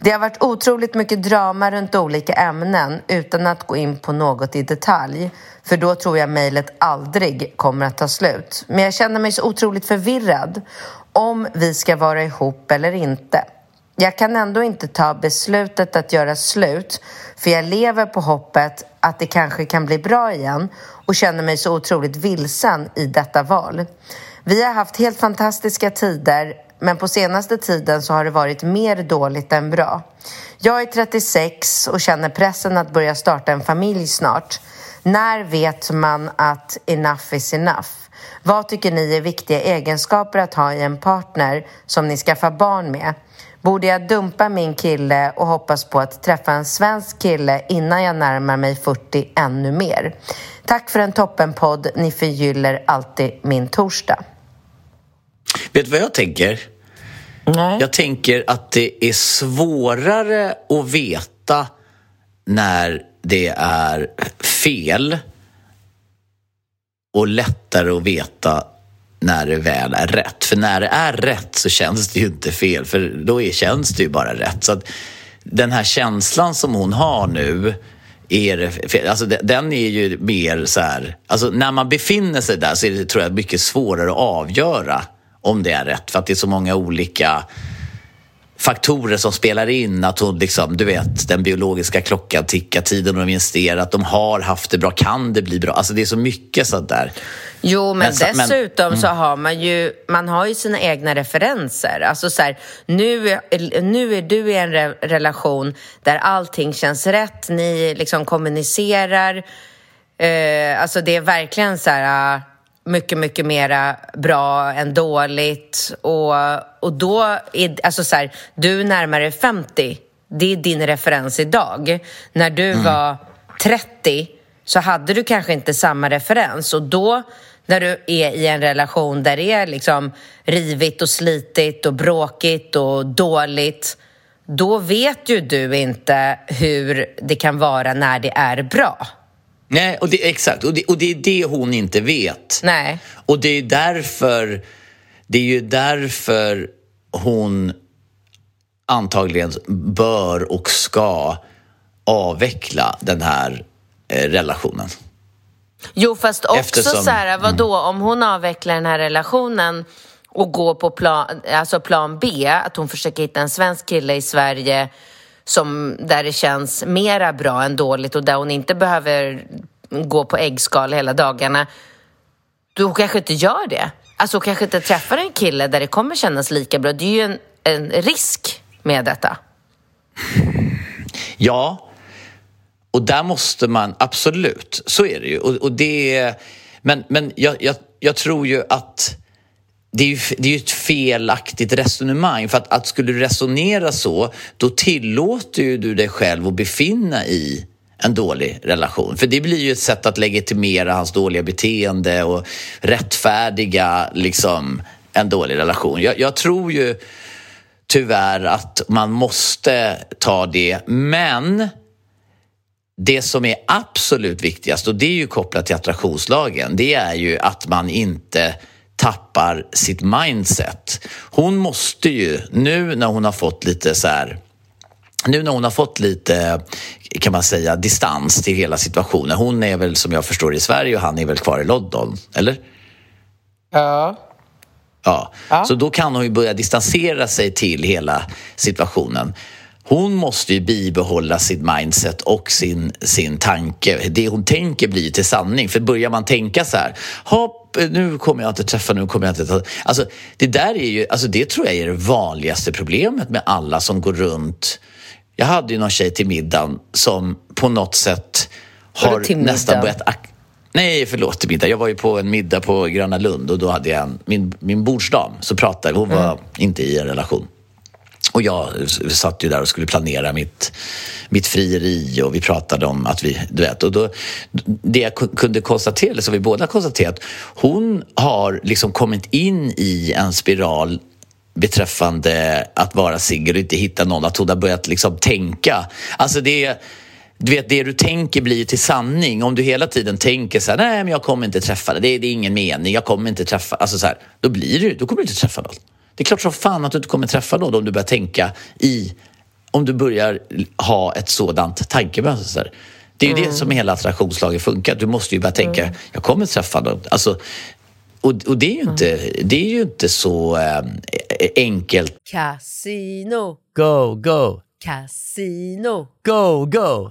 [SPEAKER 1] Det har varit otroligt mycket drama runt olika ämnen utan att gå in på något i detalj för då tror jag mejlet aldrig kommer att ta slut. Men jag känner mig så otroligt förvirrad om vi ska vara ihop eller inte. Jag kan ändå inte ta beslutet att göra slut för jag lever på hoppet att det kanske kan bli bra igen och känner mig så otroligt vilsen i detta val. Vi har haft helt fantastiska tider men på senaste tiden så har det varit mer dåligt än bra. Jag är 36 och känner pressen att börja starta en familj snart. När vet man att enough is enough? Vad tycker ni är viktiga egenskaper att ha i en partner som ni skaffar barn med? Borde jag dumpa min kille och hoppas på att träffa en svensk kille innan jag närmar mig 40 ännu mer? Tack för en toppenpodd. Ni förgyller alltid min torsdag.
[SPEAKER 2] Vet du vad jag tänker? Nej. Jag tänker att det är svårare att veta när det är fel och lättare att veta när det väl är rätt. För när det är rätt så känns det ju inte fel, för då är, känns det ju bara rätt. Så att den här känslan som hon har nu, är alltså den är ju mer så här... Alltså när man befinner sig där så är det tror jag, mycket svårare att avgöra om det är rätt. För att det är så många olika faktorer som spelar in. Att hon liksom, du vet, den biologiska klockan tickar, tiden de investerat, de har haft det bra, kan det bli bra? Alltså det är så mycket sånt där.
[SPEAKER 1] Jo, men, men dessutom men, så mm. har man ju, man har ju sina egna referenser. Alltså så här, nu, nu är du i en re relation där allting känns rätt, ni liksom kommunicerar. Eh, alltså det är verkligen så här mycket, mycket mera bra än dåligt. Och, och då är alltså så här, du är närmare 50. Det är din referens idag. När du mm. var 30 så hade du kanske inte samma referens. Och då, när du är i en relation där det är liksom rivigt och slitigt och bråkigt och dåligt då vet ju du inte hur det kan vara när det är bra.
[SPEAKER 2] Nej, och det, exakt. Och det, och det är det hon inte vet.
[SPEAKER 1] Nej.
[SPEAKER 2] Och det är därför, det är ju därför hon antagligen bör och ska avveckla den här eh, relationen.
[SPEAKER 1] Jo, fast också Eftersom, så här, vadå, mm. om hon avvecklar den här relationen och går på plan, alltså plan B, att hon försöker hitta en svensk kille i Sverige som, där det känns mera bra än dåligt och där hon inte behöver gå på äggskal hela dagarna, då kanske inte gör det. Alltså hon kanske inte träffar en kille där det kommer kännas lika bra. Det är ju en, en risk med detta.
[SPEAKER 2] Ja, och där måste man, absolut, så är det ju. Och, och det, men men jag, jag, jag tror ju att det är ju det är ett felaktigt resonemang. För att, att skulle du resonera så, då tillåter ju du dig själv att befinna i en dålig relation. För det blir ju ett sätt att legitimera hans dåliga beteende och rättfärdiga liksom, en dålig relation. Jag, jag tror ju tyvärr att man måste ta det, men det som är absolut viktigast, och det är ju kopplat till attraktionslagen, det är ju att man inte tappar sitt mindset. Hon måste ju, nu när hon har fått lite så här nu när hon har fått lite, kan man säga, distans till hela situationen. Hon är väl som jag förstår i Sverige och han är väl kvar i London, eller?
[SPEAKER 1] Ja.
[SPEAKER 2] Ja. ja. Så då kan hon ju börja distansera sig till hela situationen. Hon måste ju bibehålla sitt mindset och sin, sin tanke. Det hon tänker blir till sanning. För börjar man tänka så här, hopp, nu kommer jag inte träffa, nu kommer jag inte träffa. Alltså, det där är ju, alltså det tror jag är det vanligaste problemet med alla som går runt. Jag hade ju någon tjej till middagen som på något sätt har nästan börjat Nej, förlåt till middag. Jag var ju på en middag på Gröna Lund och då hade jag en, min, min bordsdam så pratade hon var mm. inte i en relation. Och jag satt ju där och skulle planera mitt, mitt frieri och vi pratade om att vi, du vet, och då, det jag kunde konstatera, eller som vi båda konstaterat, hon har liksom kommit in i en spiral beträffande att vara singel och inte hitta någon, att hon har börjat liksom tänka. Alltså det du vet, det du tänker blir till sanning. Om du hela tiden tänker så här, nej men jag kommer inte träffa det, det är, det är ingen mening, jag kommer inte träffa, alltså så här, då blir du, då kommer du inte träffa någon. Det är klart som fan att du inte kommer träffa någon om du börjar tänka i, om du börjar ha ett sådant tankemönster. Det är ju mm. det som hela attraktionslagen funkar. Du måste ju börja tänka, mm. jag kommer träffa någon. Alltså, och, och det, är ju inte, mm. det är ju inte så äh, enkelt.
[SPEAKER 1] Casino.
[SPEAKER 2] Go, go.
[SPEAKER 1] Casino.
[SPEAKER 2] Go, go.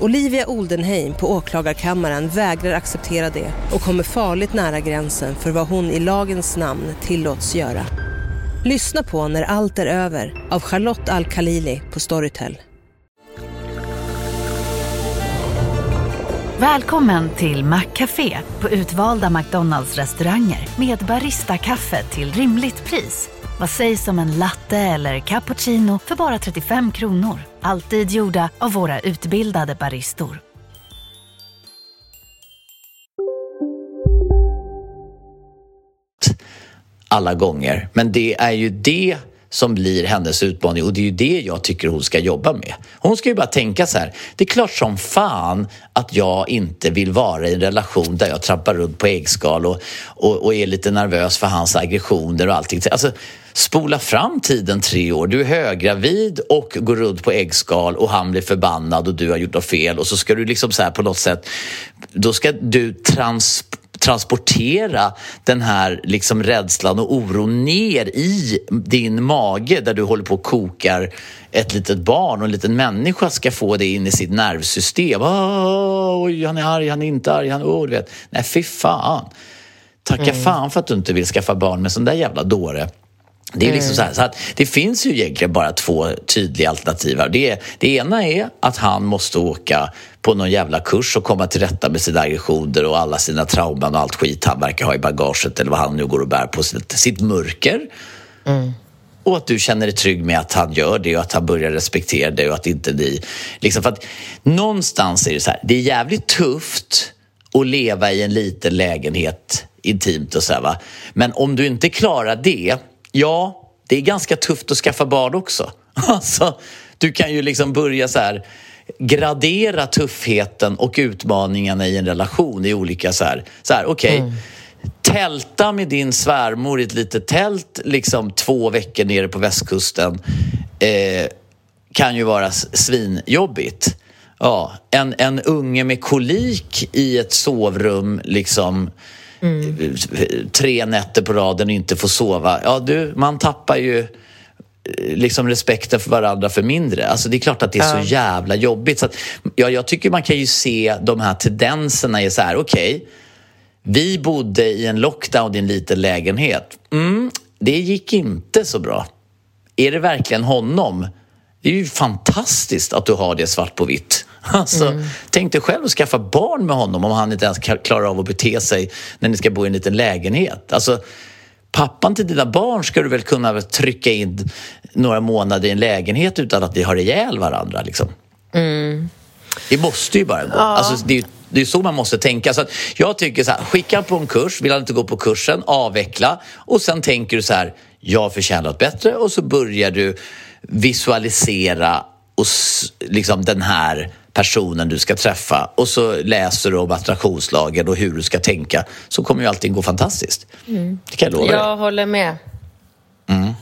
[SPEAKER 3] Olivia Oldenheim på åklagarkammaren vägrar acceptera det och kommer farligt nära gränsen för vad hon i lagens namn tillåts göra. Lyssna på När allt är över av Charlotte Al-Khalili på Storytel.
[SPEAKER 4] Välkommen till Maccafé på utvalda McDonalds restauranger med Baristakaffe till rimligt pris. Vad sägs om en latte eller cappuccino för bara 35 kronor? Alltid gjorda av våra utbildade baristor.
[SPEAKER 2] Alla gånger, men det är ju det som blir hennes utmaning och det är ju det jag tycker hon ska jobba med. Hon ska ju bara tänka så här, det är klart som fan att jag inte vill vara i en relation där jag trampar runt på äggskal och, och, och är lite nervös för hans aggressioner och allting. Alltså, spola fram tiden tre år. Du är höggravid och går runt på äggskal och han blir förbannad och du har gjort något fel och så ska du liksom så här på något sätt, då ska du trans transportera den här liksom rädslan och oron ner i din mage där du håller på och kokar ett litet barn och en liten människa ska få det in i sitt nervsystem. Oh, oj, han är arg, han är inte arg, han, oh, du vet. Nej, fy fan. Tacka mm. fan för att du inte vill skaffa barn med sån där jävla dåre. Det, är liksom så, här, så att det finns ju egentligen bara två tydliga alternativ. Det, det ena är att han måste åka på någon jävla kurs och komma till rätta med sina aggressioner och alla sina trauman och allt skit han verkar ha i bagaget eller vad han nu går och bär på, sitt, sitt mörker. Mm. Och att du känner dig trygg med att han gör det och att han börjar respektera dig och att inte ni... Liksom för att någonstans är det så här, det är jävligt tufft att leva i en liten lägenhet intimt och så här, va. Men om du inte klarar det Ja, det är ganska tufft att skaffa barn också. Alltså, du kan ju liksom börja så här gradera tuffheten och utmaningarna i en relation i olika så här, så här okej, okay, mm. tälta med din svärmor i ett litet tält liksom två veckor nere på västkusten eh, kan ju vara svinjobbigt. Ja, en, en unge med kolik i ett sovrum liksom mm. tre nätter på raden och inte får sova. Ja, du, man tappar ju liksom respekten för varandra för mindre. Alltså det är klart att det är så jävla jobbigt. Så att, ja, jag tycker man kan ju se de här tendenserna i så här, okej, okay, vi bodde i en lockdown i en liten lägenhet. Mm, det gick inte så bra. Är det verkligen honom? Det är ju fantastiskt att du har det svart på vitt. Alltså, mm. Tänk dig själv att skaffa barn med honom om han inte ens klarar av att bete sig när ni ska bo i en liten lägenhet. Alltså, pappan till dina barn ska du väl kunna trycka in några månader i en lägenhet utan att ni har ihjäl varandra. Liksom. Mm. Det måste ju bara gå. Ja. Alltså, det, är, det är så man måste tänka. Så jag tycker så här, skicka på en kurs, vill han inte gå på kursen, avveckla och sen tänker du så här, jag förtjänar något bättre och så börjar du visualisera och liksom den här personen du ska träffa och så läser du om attraktionslagen och hur du ska tänka så kommer ju allting gå fantastiskt. Mm. Det kan jag lova
[SPEAKER 1] Jag håller med. Mm.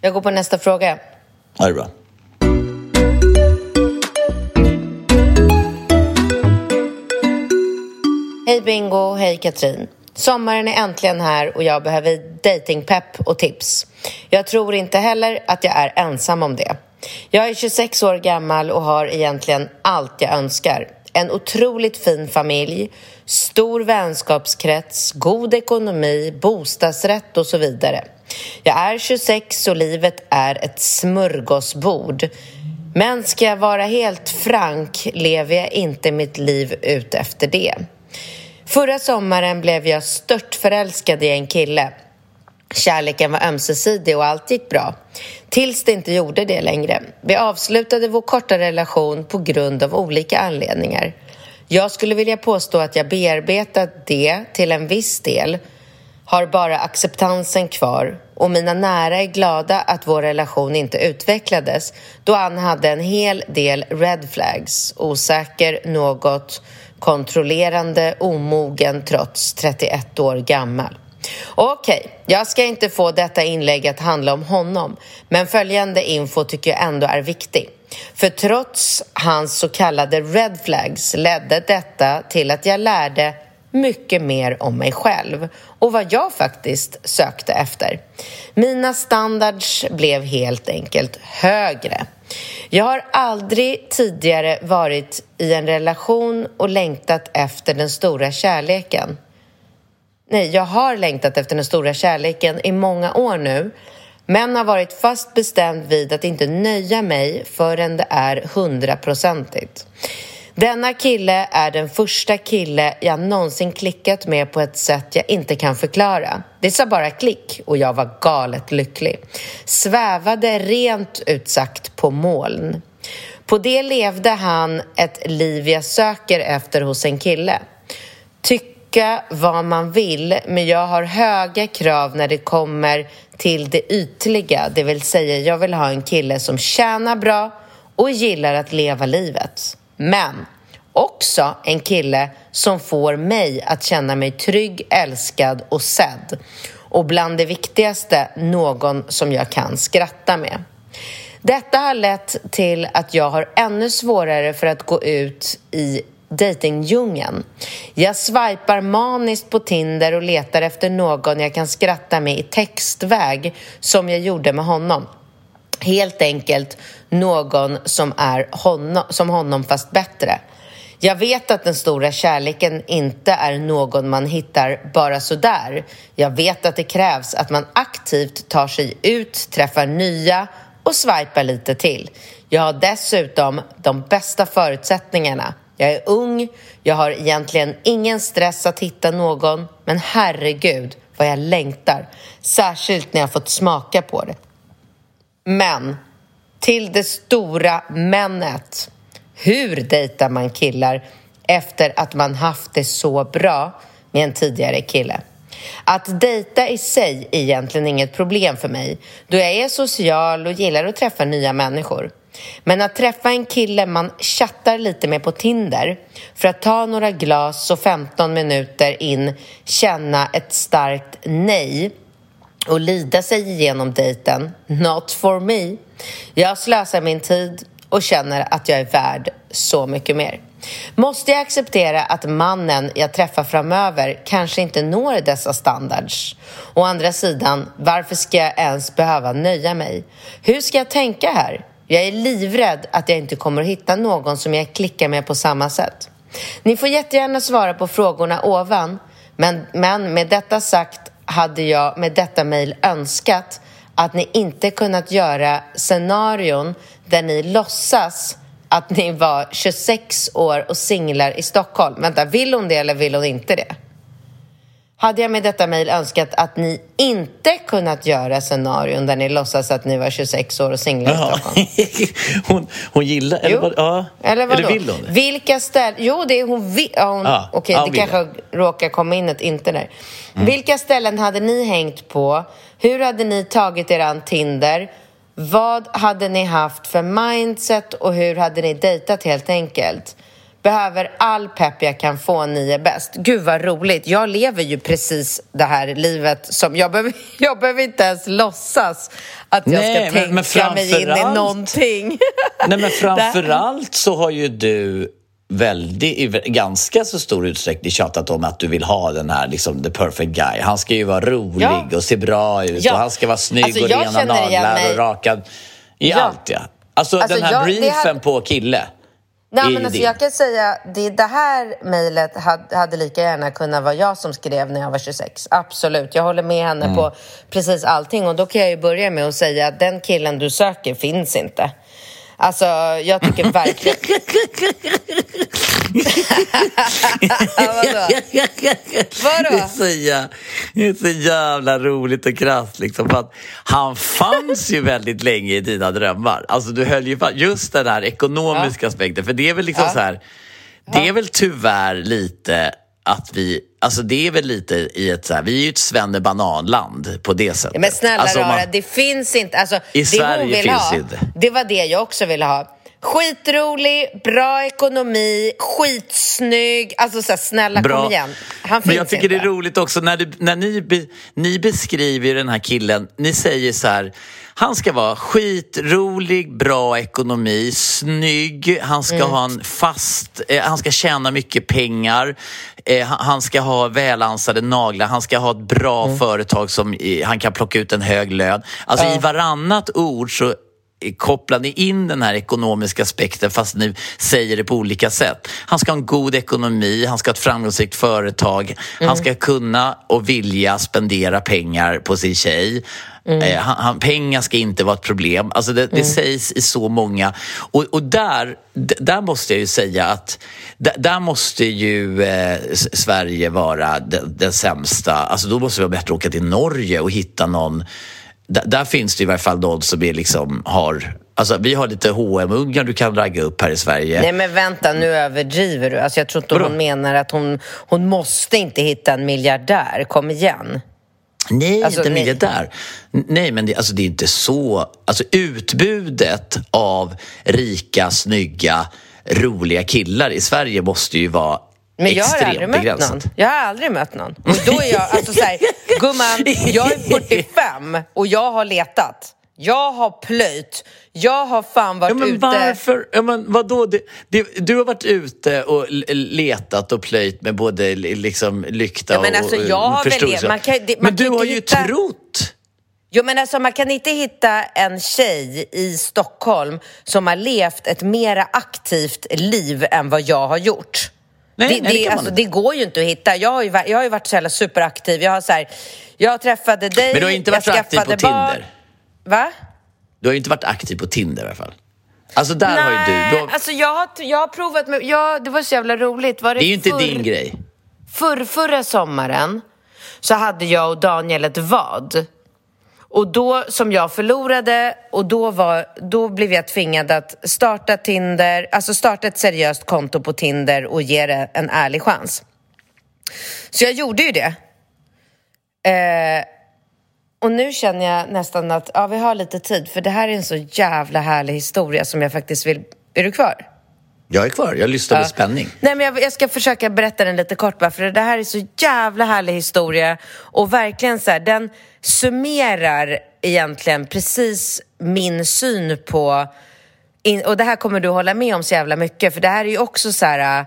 [SPEAKER 1] Jag går på nästa fråga.
[SPEAKER 2] Ja, det är bra.
[SPEAKER 1] Hej Bingo, hej Katrin. Sommaren är äntligen här och jag behöver datingpepp och tips. Jag tror inte heller att jag är ensam om det. Jag är 26 år gammal och har egentligen allt jag önskar. En otroligt fin familj, stor vänskapskrets, god ekonomi, bostadsrätt och så vidare. Jag är 26 och livet är ett smörgåsbord. Men ska jag vara helt frank lever jag inte mitt liv ut efter det. Förra sommaren blev jag stört förälskad i en kille Kärleken var ömsesidig och allt gick bra. Tills det inte gjorde det längre. Vi avslutade vår korta relation på grund av olika anledningar. Jag skulle vilja påstå att jag bearbetat det till en viss del, har bara acceptansen kvar och mina nära är glada att vår relation inte utvecklades då han hade en hel del red flags, osäker, något kontrollerande, omogen trots 31 år gammal. Okej, okay, jag ska inte få detta inlägg att handla om honom, men följande info tycker jag ändå är viktig. För trots hans så kallade red flags ledde detta till att jag lärde mycket mer om mig själv och vad jag faktiskt sökte efter. Mina standards blev helt enkelt högre. Jag har aldrig tidigare varit i en relation och längtat efter den stora kärleken. Nej, jag har längtat efter den stora kärleken i många år nu men har varit fast bestämd vid att inte nöja mig förrän det är hundraprocentigt. Denna kille är den första kille jag någonsin klickat med på ett sätt jag inte kan förklara. Det sa bara klick och jag var galet lycklig. Svävade rent ut sagt på moln. På det levde han ett liv jag söker efter hos en kille. Tyck tycka vad man vill, men jag har höga krav när det kommer till det ytliga. Det vill säga, jag vill ha en kille som tjänar bra och gillar att leva livet. Men också en kille som får mig att känna mig trygg, älskad och sedd. Och bland det viktigaste, någon som jag kan skratta med. Detta har lett till att jag har ännu svårare för att gå ut i dejtingdjungeln. Jag swipar maniskt på Tinder och letar efter någon jag kan skratta med i textväg som jag gjorde med honom. Helt enkelt någon som är honom, som honom fast bättre. Jag vet att den stora kärleken inte är någon man hittar bara sådär. Jag vet att det krävs att man aktivt tar sig ut, träffar nya och swipar lite till. Jag har dessutom de bästa förutsättningarna jag är ung, jag har egentligen ingen stress att hitta någon, men herregud vad jag längtar, särskilt när jag fått smaka på det. Men, till det stora männet. Hur dejtar man killar efter att man haft det så bra med en tidigare kille? Att dejta i sig är egentligen inget problem för mig då jag är social och gillar att träffa nya människor. Men att träffa en kille man chattar lite med på Tinder för att ta några glas och 15 minuter in känna ett starkt nej och lida sig igenom dejten, not for me. Jag slösar min tid och känner att jag är värd så mycket mer. Måste jag acceptera att mannen jag träffar framöver kanske inte når dessa standards? Å andra sidan, varför ska jag ens behöva nöja mig? Hur ska jag tänka här? Jag är livrädd att jag inte kommer att hitta någon som jag klickar med på samma sätt. Ni får jättegärna svara på frågorna ovan, men, men med detta sagt hade jag med detta mejl önskat att ni inte kunnat göra scenarion där ni låtsas att ni var 26 år och singlar i Stockholm. Vänta, vill hon det eller vill hon inte det? Hade jag med detta mejl önskat att ni inte kunnat göra scenarion där ni låtsas att ni var 26 år och singlar i Stockholm?
[SPEAKER 2] hon, hon gillar... Eller, vad, ja.
[SPEAKER 1] eller, vadå?
[SPEAKER 2] eller vill hon det?
[SPEAKER 1] Vilka ställen... Jo, det är hon vill... Ja, hon...
[SPEAKER 2] Ja,
[SPEAKER 1] Okej,
[SPEAKER 2] ja,
[SPEAKER 1] det kanske råkar komma in ett inte där. Vilka ställen hade ni hängt på? Hur hade ni tagit er an Tinder? Vad hade ni haft för mindset och hur hade ni dejtat helt enkelt? Behöver all pepp jag kan få, ni är bäst. Gud vad roligt. Jag lever ju precis det här livet som... Jag behöver, jag behöver inte ens låtsas att jag
[SPEAKER 2] Nej,
[SPEAKER 1] ska
[SPEAKER 2] men-
[SPEAKER 1] tänka
[SPEAKER 2] men
[SPEAKER 1] mig in i
[SPEAKER 2] framförallt-
[SPEAKER 1] någonting.
[SPEAKER 2] Nej, men framförallt så har ju du väldigt, i ganska så stor utsträckning tjatat om att du vill ha den här, liksom, the perfect guy. Han ska ju vara rolig
[SPEAKER 1] Ja.
[SPEAKER 2] och se bra ut
[SPEAKER 1] Ja.
[SPEAKER 2] och han ska vara snygg
[SPEAKER 1] Alltså,
[SPEAKER 2] och rena naglar och rakad. I
[SPEAKER 1] Ja.
[SPEAKER 2] allt, ja. Alltså,
[SPEAKER 1] Alltså,
[SPEAKER 2] den här
[SPEAKER 1] jag-
[SPEAKER 2] briefen
[SPEAKER 1] hade-
[SPEAKER 2] på kille. Är
[SPEAKER 1] men alltså, jag kan säga det, det här mejlet hade, hade lika gärna kunnat vara jag som skrev när jag var 26. Absolut, jag håller med henne på precis allting. Och då kan jag ju börja med att säga att den killen du söker finns inte. Alltså, jag tycker verkligen... Vadå? Vadå?
[SPEAKER 2] Det är, så jä- det är så jävla roligt och krasst. Liksom, för att han fanns ju väldigt länge i dina drömmar. Alltså, du höll ju fast, just den här ekonomiska aspekten. För det är väl liksom
[SPEAKER 1] Ja.
[SPEAKER 2] så här, det är väl tyvärr lite att vi, alltså det är väl lite i ett så här, vi är ju ett svennebananland på det sättet.
[SPEAKER 1] Men snälla
[SPEAKER 2] alltså, man-
[SPEAKER 1] rara, det finns inte... Alltså,
[SPEAKER 2] I
[SPEAKER 1] det
[SPEAKER 2] Sverige
[SPEAKER 1] hon vill
[SPEAKER 2] finns
[SPEAKER 1] ha,
[SPEAKER 2] inte.
[SPEAKER 1] Det var det jag också ville ha. Skitrolig, bra ekonomi, skitsnygg. Alltså så här, snälla kom igen. Han
[SPEAKER 2] Men jag
[SPEAKER 1] finns
[SPEAKER 2] tycker
[SPEAKER 1] inte.
[SPEAKER 2] det är roligt också när, du, när ni, be, ni beskriver den här killen. Ni säger så här, han ska vara skitrolig, bra ekonomi, snygg, han ska
[SPEAKER 1] Mm.
[SPEAKER 2] ha en fast, eh, han ska tjäna mycket pengar, eh, han, han ska ha välansade naglar, han ska ha ett bra
[SPEAKER 1] Mm.
[SPEAKER 2] företag som eh, han kan plocka ut en hög lön. Alltså i varannat ord så kopplar ni in den här ekonomiska aspekten fast ni säger det på olika sätt. Han ska ha en god ekonomi, han ska ha ett framgångsrikt företag, han ska kunna och vilja spendera pengar på sin tjej. Eh, han, han, pengar ska inte vara ett problem. Alltså det, det sägs i så många... Och, och där, där måste jag ju säga att d- där måste ju eh, Sverige vara den, den sämsta. Alltså då måste vi vara bättre att åka till Norge och hitta någon där, finns det i varje fall de som är liksom har... Alltså vi har lite hm ungar du kan ragga upp här i Sverige.
[SPEAKER 1] Nej men vänta, nu överdriver du. Alltså, jag tror inte
[SPEAKER 2] Vadå?
[SPEAKER 1] hon menar att hon, hon måste inte hitta en miljardär. Kom igen.
[SPEAKER 2] Nej,
[SPEAKER 1] Alltså,
[SPEAKER 2] inte
[SPEAKER 1] nej.
[SPEAKER 2] miljardär. Nej, men det, alltså, det är inte så... Alltså utbudet av rika, snygga, roliga killar i Sverige måste ju vara
[SPEAKER 1] Men jag har aldrig mött någon. Jag har aldrig mött någon. Och då är jag, alltså så här, gumman, jag är 45 och jag har letat. Jag har plöjt. Jag har fan varit
[SPEAKER 2] Ja, men
[SPEAKER 1] ute.
[SPEAKER 2] varför? Ja, men vadå? Det, det, du har varit ute och letat och plöjt med både liksom, lykta
[SPEAKER 1] Ja, men alltså,
[SPEAKER 2] och
[SPEAKER 1] jag har väl
[SPEAKER 2] förståelse.
[SPEAKER 1] det. Man kan- det- man
[SPEAKER 2] Men
[SPEAKER 1] kan
[SPEAKER 2] du har ju
[SPEAKER 1] hitta-
[SPEAKER 2] trott...
[SPEAKER 1] Jo men alltså man kan inte hitta en tjej i Stockholm som har levt ett mera aktivt liv än vad jag har gjort.
[SPEAKER 2] Nej,
[SPEAKER 1] det,
[SPEAKER 2] nej, det
[SPEAKER 1] alltså, det går ju inte att hitta. Jag har ju, jag har ju varit så jävla superaktiv. Jag har så här, jag träffade dig,
[SPEAKER 2] Men du har inte varit
[SPEAKER 1] jag
[SPEAKER 2] så aktiv på
[SPEAKER 1] barn.
[SPEAKER 2] Tinder.
[SPEAKER 1] Va?
[SPEAKER 2] Du har ju inte varit aktiv på Tinder i alla fall. Alltså där har ju du... du har,
[SPEAKER 1] alltså jag har, jag har provat med, ja, det var så jävla roligt. Var det,
[SPEAKER 2] det är ju inte din grej.
[SPEAKER 1] Förr, förra sommaren så hade jag och Daniel ett vad. Och då, som jag förlorade, och då, var, då blev jag tvingad att starta Tinder, alltså starta ett seriöst konto på Tinder och ge det en ärlig chans. Så jag gjorde ju det. Eh, och nu känner jag nästan att ja, vi har lite tid, för det här är en så jävla härlig historia som jag faktiskt vill... Är du kvar?
[SPEAKER 2] Jag är kvar, jag lyssnar med
[SPEAKER 1] Ja.
[SPEAKER 2] spänning.
[SPEAKER 1] Nej, men jag, jag ska försöka berätta den lite kort bara, för det här är så jävla härlig historia och verkligen så här, den summerar egentligen precis min syn på in, och det här kommer du hålla med om så jävla mycket, för det här är ju också så här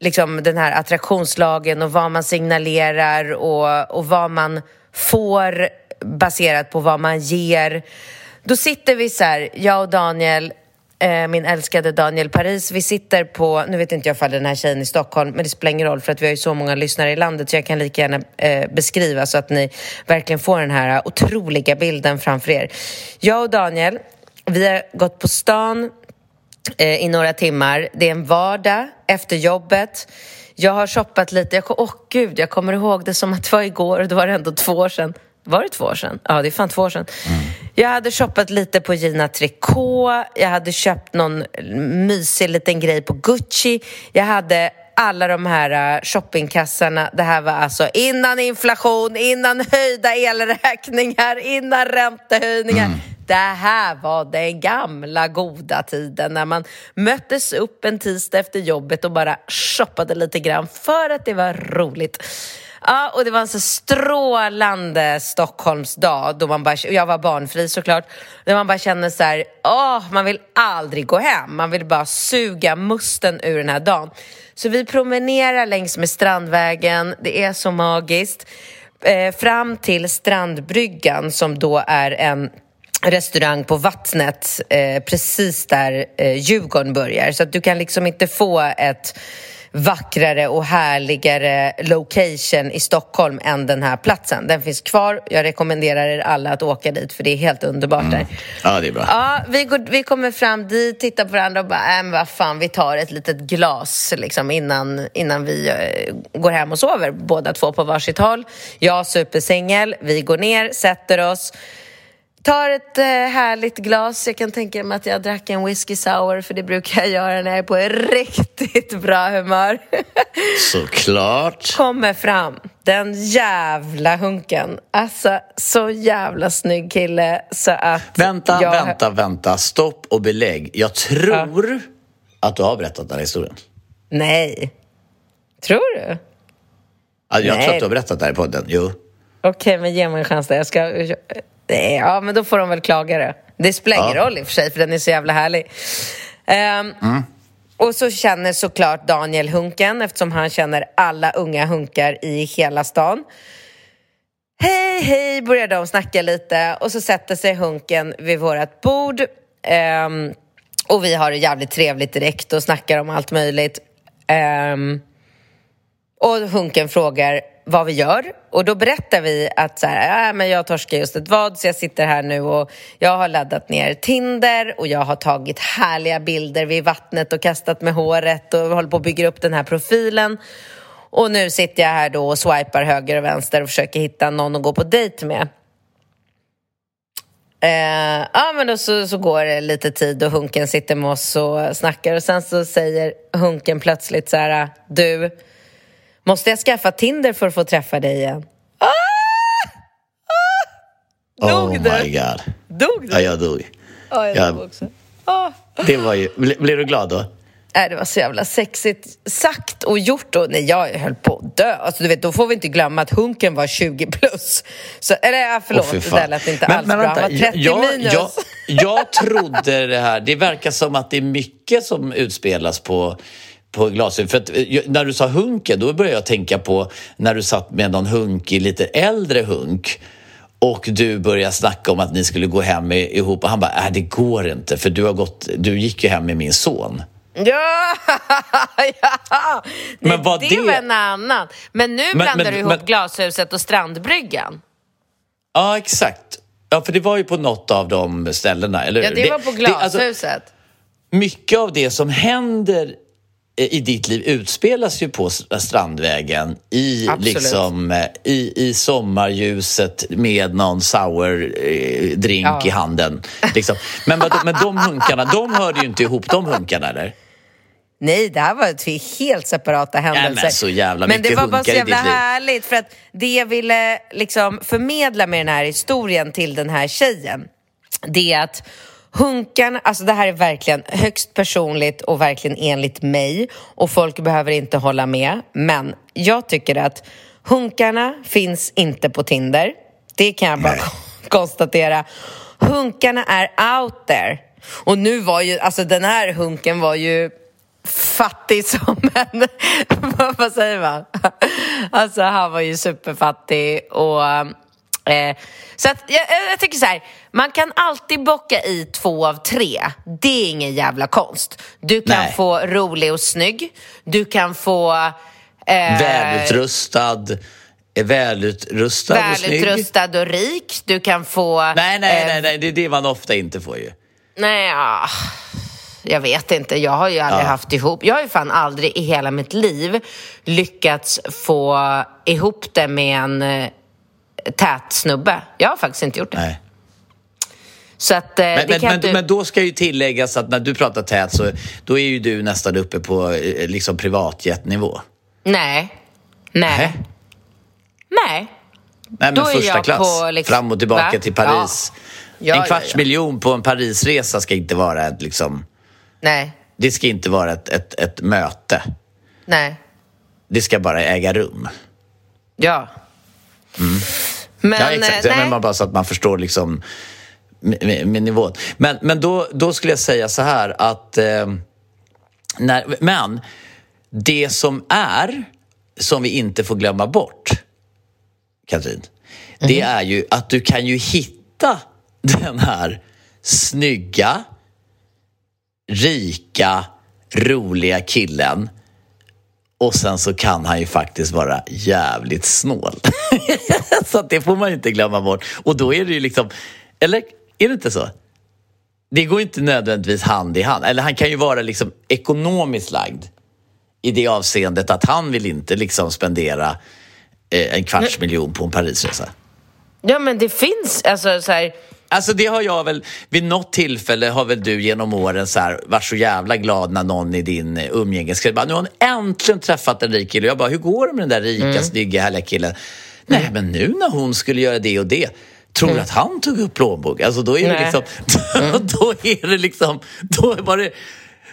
[SPEAKER 1] liksom den här attraktionslagen och vad man signalerar och, och vad man får baserat på vad man ger. Då sitter vi så här, jag och Daniel, eh, min älskade Daniel Paris, vi sitter på, nu vet inte jag ifall den här tjejen i Stockholm, men det spelar ingen roll för att vi har ju så många lyssnare i landet så jag kan lika gärna eh, beskriva så att ni verkligen får den här otroliga bilden framför er. Jag och Daniel, vi har gått på stan eh, i några timmar. Det är en vardag efter jobbet. Jag har shoppat lite. Åh åh gud, jag kommer ihåg det som att det var igår och det var ändå två år sedan. Var det två år sedan? Ja, det är fan två år sedan. Jag hade shoppat lite på Gina Tricot. Jag hade köpt någon mysig liten grej på Gucci. Jag hade alla de här uh, shoppingkassarna. Det här var alltså innan inflation, innan höjda elräkningar, innan räntehöjningar. Det här var den gamla goda tiden när man möttes upp en tisdag efter jobbet och bara shoppade lite grann för att det var roligt. Ja, och det var en så strålande Stockholmsdag då man bara, jag var barnfri såklart, där man bara känner så här, åh, man vill aldrig gå hem, man vill bara suga musten ur den här dagen. Så vi promenerar längs med Strandvägen, det är så magiskt, eh, fram till Strandbryggan som då är en restaurang på Vattnet eh, precis där eh, Djurgården börjar. Så att du kan liksom inte få ett vackrare och härligare location i Stockholm än den här platsen. Den finns kvar. Jag rekommenderar er alla att åka dit för det är helt underbart där.
[SPEAKER 2] Ja, det är bra.
[SPEAKER 1] Ja, vi, går, vi kommer fram dit, tittar på varandra och bara, äh, men vad fan, vi tar ett litet glas liksom, innan, innan vi eh, går hem och sover, båda två på varsitt håll. Jag supersingel, vi går ner, sätter oss, tar ett eh, härligt glas. Jag kan tänka mig att jag drack en whisky sour, för det brukar jag göra när jag är på riktigt bra humör.
[SPEAKER 2] Såklart.
[SPEAKER 1] Kommer fram, den jävla hunken. Alltså, så jävla snygg kille så att...
[SPEAKER 2] Vänta,
[SPEAKER 1] jag...
[SPEAKER 2] vänta, vänta. Stopp och belägg. Jag tror att du har berättat den här historien.
[SPEAKER 1] Nej. Tror du?
[SPEAKER 2] Ja, Jag
[SPEAKER 1] Nej.
[SPEAKER 2] tror att du har berättat det här i podden. Jo.
[SPEAKER 1] Okej, men ge mig en chans där. Jag ska... Nej, Ja, men då får de väl klaga det. Det spelar ingen
[SPEAKER 2] Ja.
[SPEAKER 1] roll i och för sig, för den är så jävla härlig. Ehm, Och så känner såklart Daniel hunken, eftersom han känner alla unga hunkar i hela stan. Hej, hej, börjar de snacka lite och så sätter sig hunken vid vårt bord. Ehm, och vi har det jävligt trevligt direkt och snackar om allt möjligt. Ehm, och Hunken frågar vad vi gör och då berättar vi att så här, äh, men jag torskar just ett vad så jag sitter här nu och jag har laddat ner Tinder och jag har tagit härliga bilder vid vattnet och kastat med håret och håller på att bygga upp den här profilen. Och nu sitter jag här då och swipar höger och vänster och försöker hitta någon att gå på dejt med. Eh, ja, men då så, så går det lite tid och Hunken sitter med oss och snackar och sen så säger Hunken plötsligt så här, du, måste jag skaffa Tinder för att få träffa dig igen? Dog
[SPEAKER 2] oh
[SPEAKER 1] du?
[SPEAKER 2] my god.
[SPEAKER 1] Dog du?
[SPEAKER 2] Ja, jag dog.
[SPEAKER 1] Ja, jag
[SPEAKER 2] Ja.
[SPEAKER 1] dog också. Ah.
[SPEAKER 2] Det var ju... Ble- Blev du glad då?
[SPEAKER 1] Nej, det var så jävla sexigt sagt och gjort. Och, nej, jag höll på att dö. Alltså, du vet, då får vi inte glömma att Hunken var 20 plus. Så, eller förlåt,
[SPEAKER 2] Åh, fy
[SPEAKER 1] det där lät inte alls bra. Han var 30
[SPEAKER 2] jag,
[SPEAKER 1] minus.
[SPEAKER 2] Jag, jag trodde det här... Det verkar som att det är mycket som utspelas på på glasögon. För att, eh, när du sa hunken, då började jag tänka på när du satt med någon hunkig, lite äldre hunk och du började snacka om att ni skulle gå hem ihop och han bara, äh, det går inte för du, har gått, du gick ju hem med min son.
[SPEAKER 1] Ja! ja. Det,
[SPEAKER 2] Men var
[SPEAKER 1] det
[SPEAKER 2] det-
[SPEAKER 1] var en annan. Men nu
[SPEAKER 2] Men-
[SPEAKER 1] blandar
[SPEAKER 2] men-
[SPEAKER 1] du ihop
[SPEAKER 2] men-
[SPEAKER 1] glashuset och strandbryggan.
[SPEAKER 2] Ja, exakt. Ja, för det var ju på något av de ställena, eller
[SPEAKER 1] Ja,
[SPEAKER 2] hur?
[SPEAKER 1] det var på
[SPEAKER 2] alltså,
[SPEAKER 1] glashuset.
[SPEAKER 2] mycket av det som händer i ditt liv utspelas ju på Strandvägen i,
[SPEAKER 1] Absolut.
[SPEAKER 2] liksom, eh, i, i sommarljuset med någon sour eh, drink
[SPEAKER 1] Ja.
[SPEAKER 2] i handen. Liksom. Men, men de hunkarna, de hörde ju inte ihop, de hunkarna eller?
[SPEAKER 1] Nej, det här var två helt separata händelser.
[SPEAKER 2] men så jävla
[SPEAKER 1] Men det var bara så jävla härligt för att det jag ville liksom förmedla med den här historien till den här tjejen, det är att hunkarna, alltså det här är verkligen högst personligt och verkligen enligt mig och folk behöver inte hålla med, men jag tycker att hunkarna finns inte på Tinder. Det kan jag bara
[SPEAKER 2] Nej.
[SPEAKER 1] konstatera. Hunkarna är out there. Och nu var ju, alltså den här hunken var ju fattig som en... vad säger man? Alltså han var ju superfattig och... Eh, så att jag, jag tycker så här, man kan alltid bocka i två av tre. Det är ingen jävla konst. Du kan
[SPEAKER 2] Nej.
[SPEAKER 1] få rolig och snygg. Du kan få... Eh,
[SPEAKER 2] Välutrustad, välutrustad och snygg.
[SPEAKER 1] välutrustad och rik. Du kan få...
[SPEAKER 2] Nej, nej,
[SPEAKER 1] eh,
[SPEAKER 2] nej, nej, det är det man ofta inte får ju.
[SPEAKER 1] Nej, ja. jag vet inte. Jag har ju aldrig
[SPEAKER 2] Ja.
[SPEAKER 1] haft ihop... Jag har ju fan aldrig i hela mitt liv lyckats få ihop det med en eh, tät snubbe. Jag har faktiskt inte gjort det.
[SPEAKER 2] Nej.
[SPEAKER 1] Så att eh,
[SPEAKER 2] Men,
[SPEAKER 1] det
[SPEAKER 2] men, men,
[SPEAKER 1] du...
[SPEAKER 2] men då ska ju tilläggas att när du pratar tät så då är ju du nästan uppe på eh, liksom privatjetnivå.
[SPEAKER 1] Nej. Nej.
[SPEAKER 2] Nej.
[SPEAKER 1] Nej.
[SPEAKER 2] Nej,
[SPEAKER 1] Då
[SPEAKER 2] men
[SPEAKER 1] är
[SPEAKER 2] första
[SPEAKER 1] jag
[SPEAKER 2] klass,
[SPEAKER 1] på liksom-
[SPEAKER 2] fram och tillbaka
[SPEAKER 1] Va?
[SPEAKER 2] till Paris.
[SPEAKER 1] Ja. Ja,
[SPEAKER 2] en kvarts
[SPEAKER 1] ja.
[SPEAKER 2] miljon på en Parisresa ska inte vara ett, liksom,
[SPEAKER 1] Nej.
[SPEAKER 2] det ska inte vara ett, ett, ett möte.
[SPEAKER 1] Nej.
[SPEAKER 2] Det ska bara äga rum.
[SPEAKER 1] Ja. Men,
[SPEAKER 2] ja, exakt.
[SPEAKER 1] eh,
[SPEAKER 2] Ja,
[SPEAKER 1] nej.
[SPEAKER 2] men bara så att man förstår liksom med, med, med nivån. Men, men då, då skulle jag säga så här att... Eh, när, men det som är, som vi inte får glömma bort, Katrin, det är ju att du kan ju hitta den här snygga, rika, roliga killen och sen så kan han ju faktiskt vara jävligt snål. så att det får man ju inte glömma bort. Och då är det ju liksom, eller är det inte så? Det går inte nödvändigtvis hand i hand. Eller han kan ju vara liksom ekonomiskt lagd i det avseendet att han vill inte liksom spendera eh, en kvarts miljon på en Parisresa.
[SPEAKER 1] Ja, men det finns alltså så här...
[SPEAKER 2] Alltså det har jag väl, vid något tillfälle har väl du genom åren så här, varit så jävla glad när någon i din eh, umgängeskrets bara, nu har hon äntligen träffat en rik kille. Och jag bara, hur går det med den där rika,
[SPEAKER 1] Mm.
[SPEAKER 2] snygga, härliga killen? Nej, men nu när hon skulle göra det och det, tror du att han tog upp plånbok? Alltså då är det
[SPEAKER 1] Mm. Nej. Mm.
[SPEAKER 2] liksom, då är det liksom, då var det,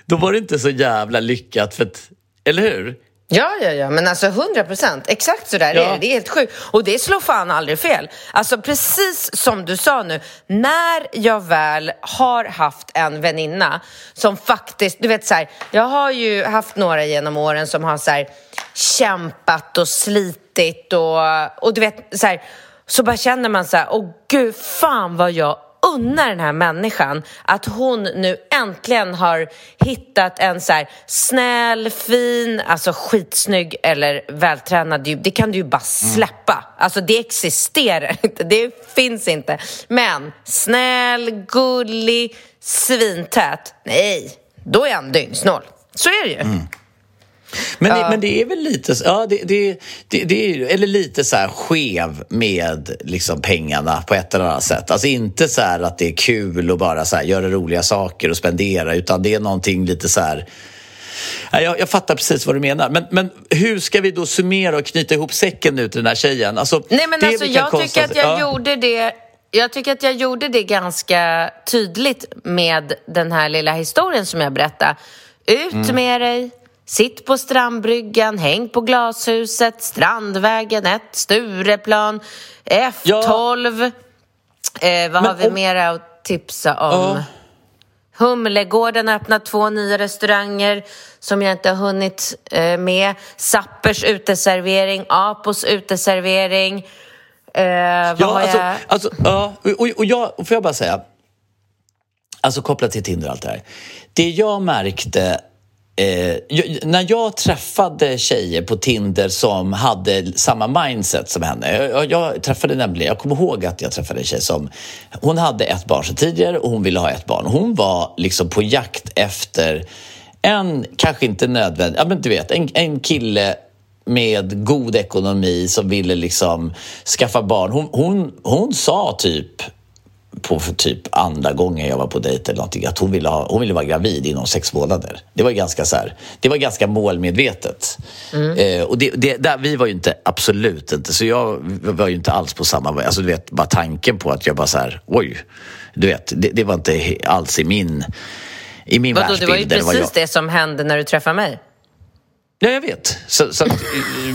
[SPEAKER 2] då var det inte så jävla lyckat för att, eller hur?
[SPEAKER 1] Ja, ja, ja, men alltså 100 procent. Exakt så där
[SPEAKER 2] Ja.
[SPEAKER 1] är det. Det är helt sjukt. Och det slår fan aldrig fel. Alltså precis som du sa nu, när jag väl har haft en väninna som faktiskt, du vet så här, jag har ju haft några genom åren som har så här kämpat och slitit och, och du vet så här, så bara känner man så här, åh gud, fan vad jag unnar den här människan att hon nu äntligen har hittat en så här snäll, fin, alltså skitsnygg eller vältränad. Det- Det kan du ju bara släppa. Alltså det existerar inte, det finns inte. Men snäll, gullig, svintät. Nej, då är han dyngsnål. Så är det ju.
[SPEAKER 2] Men, det, men det är väl lite, ja, det, det, det, det är, eller lite så här skev med liksom pengarna på ett eller annat sätt. Alltså inte så här att det är kul att bara så här göra roliga saker och spendera utan det är någonting lite så här Ja, Jag, jag fattar precis vad du menar. Men, men hur ska vi då summera och knyta ihop säcken nu till den här tjejen? Alltså,
[SPEAKER 1] Nej men alltså jag tycker att jag
[SPEAKER 2] Ja.
[SPEAKER 1] gjorde det jag tycker att jag gjorde det ganska tydligt med den här lilla historien som jag berättade. Ut
[SPEAKER 2] Mm.
[SPEAKER 1] med dig, sitt på strandbryggan, häng på glashuset, Strandvägen 1, Stureplan, F12. Eh, vad har vi
[SPEAKER 2] om-
[SPEAKER 1] mera att tipsa om?
[SPEAKER 2] Ja.
[SPEAKER 1] Humlegården har öppnat två nya restauranger som jag inte har hunnit eh, med. Sappers uteservering, Apos uteservering. Eh, vad
[SPEAKER 2] Ja,
[SPEAKER 1] har
[SPEAKER 2] alltså,
[SPEAKER 1] jag?
[SPEAKER 2] alltså, ja, och, och jag, får jag bara säga, alltså kopplat till Tinder och allt det här. Det jag märkte Eh, jag, när jag träffade tjejer på Tinder som hade samma mindset som henne. Jag, jag träffade nämligen, jag kommer ihåg att jag träffade en tjej som hon hade ett barn sedan tidigare och hon ville ha ett barn. Hon var liksom på jakt efter en, kanske inte nödvändig, ja men du vet, en, en kille med god ekonomi som ville liksom skaffa barn. Hon, hon, hon sa typ på för typ andra gången jag var på dejt eller någonting att hon ville, ha, hon ville vara gravid inom sex månader. Det var ganska, så här, det var ganska målmedvetet. Mm. Eh, och det, det, där, vi var ju inte, absolut inte, så jag var ju inte alls på samma... Alltså du vet, bara tanken på att jag bara så här, oj, du vet, det, det var inte alls i min, i min
[SPEAKER 1] Vadå, världsbild. Det var ju precis det, det som hände när du träffade mig.
[SPEAKER 2] Ja, jag vet. Så, så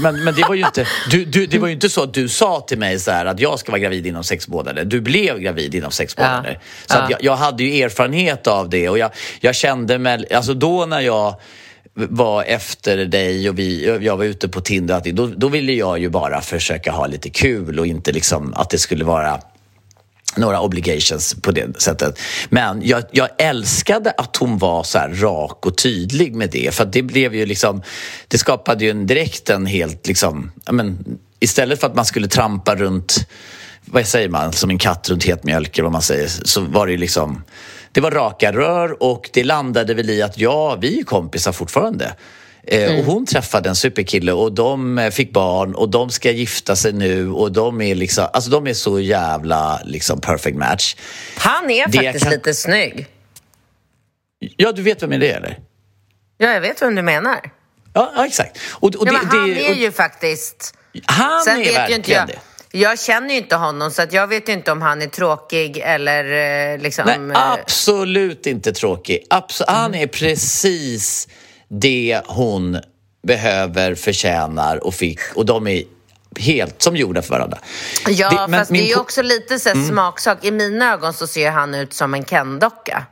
[SPEAKER 2] men, men det var ju inte du, du, det var ju inte så att du sa till mig så här, att jag ska vara gravid inom sex månader. Du blev gravid inom sex månader. Ja. Så ja. jag, jag, hade ju erfarenhet av det och jag, jag kände mig... Alltså då när jag var efter dig och vi, jag var ute på Tinder, då, då ville jag ju bara försöka ha lite kul och inte liksom att det skulle vara några obligations på det sättet. Men jag, jag älskade att hon var så här rak och tydlig med det. För det blev ju liksom, det skapade ju en direkt en helt liksom, men, istället för att man skulle trampa runt, vad säger man, som en katt runt het mjölk eller vad man säger, så var det ju liksom, det var raka rör och det landade väl i att ja, vi är kompisar fortfarande. Eh, mm. Och hon träffade en superkille och de eh, fick barn och de ska gifta sig nu och de är liksom, alltså de är så jävla liksom perfect match.
[SPEAKER 1] Han är det faktiskt kan... lite snygg.
[SPEAKER 2] Ja, du vet vem det är eller?
[SPEAKER 1] Ja, jag vet vem du menar.
[SPEAKER 2] Ja, ja exakt.
[SPEAKER 1] Och, och ja, det, han det, är ju faktiskt...
[SPEAKER 2] Han Sen är vet verkligen inte jag, det.
[SPEAKER 1] Jag känner ju inte honom, så att jag vet inte om han är tråkig eller eh, liksom...
[SPEAKER 2] Nej, absolut inte tråkig. Abs mm. Han är precis det hon behöver, förtjänar och fick och de är helt som gjorda för varandra.
[SPEAKER 1] Ja, det, fast det är ju också lite så mm. smaksak. I mina ögon så ser han ut som en Ken-docka.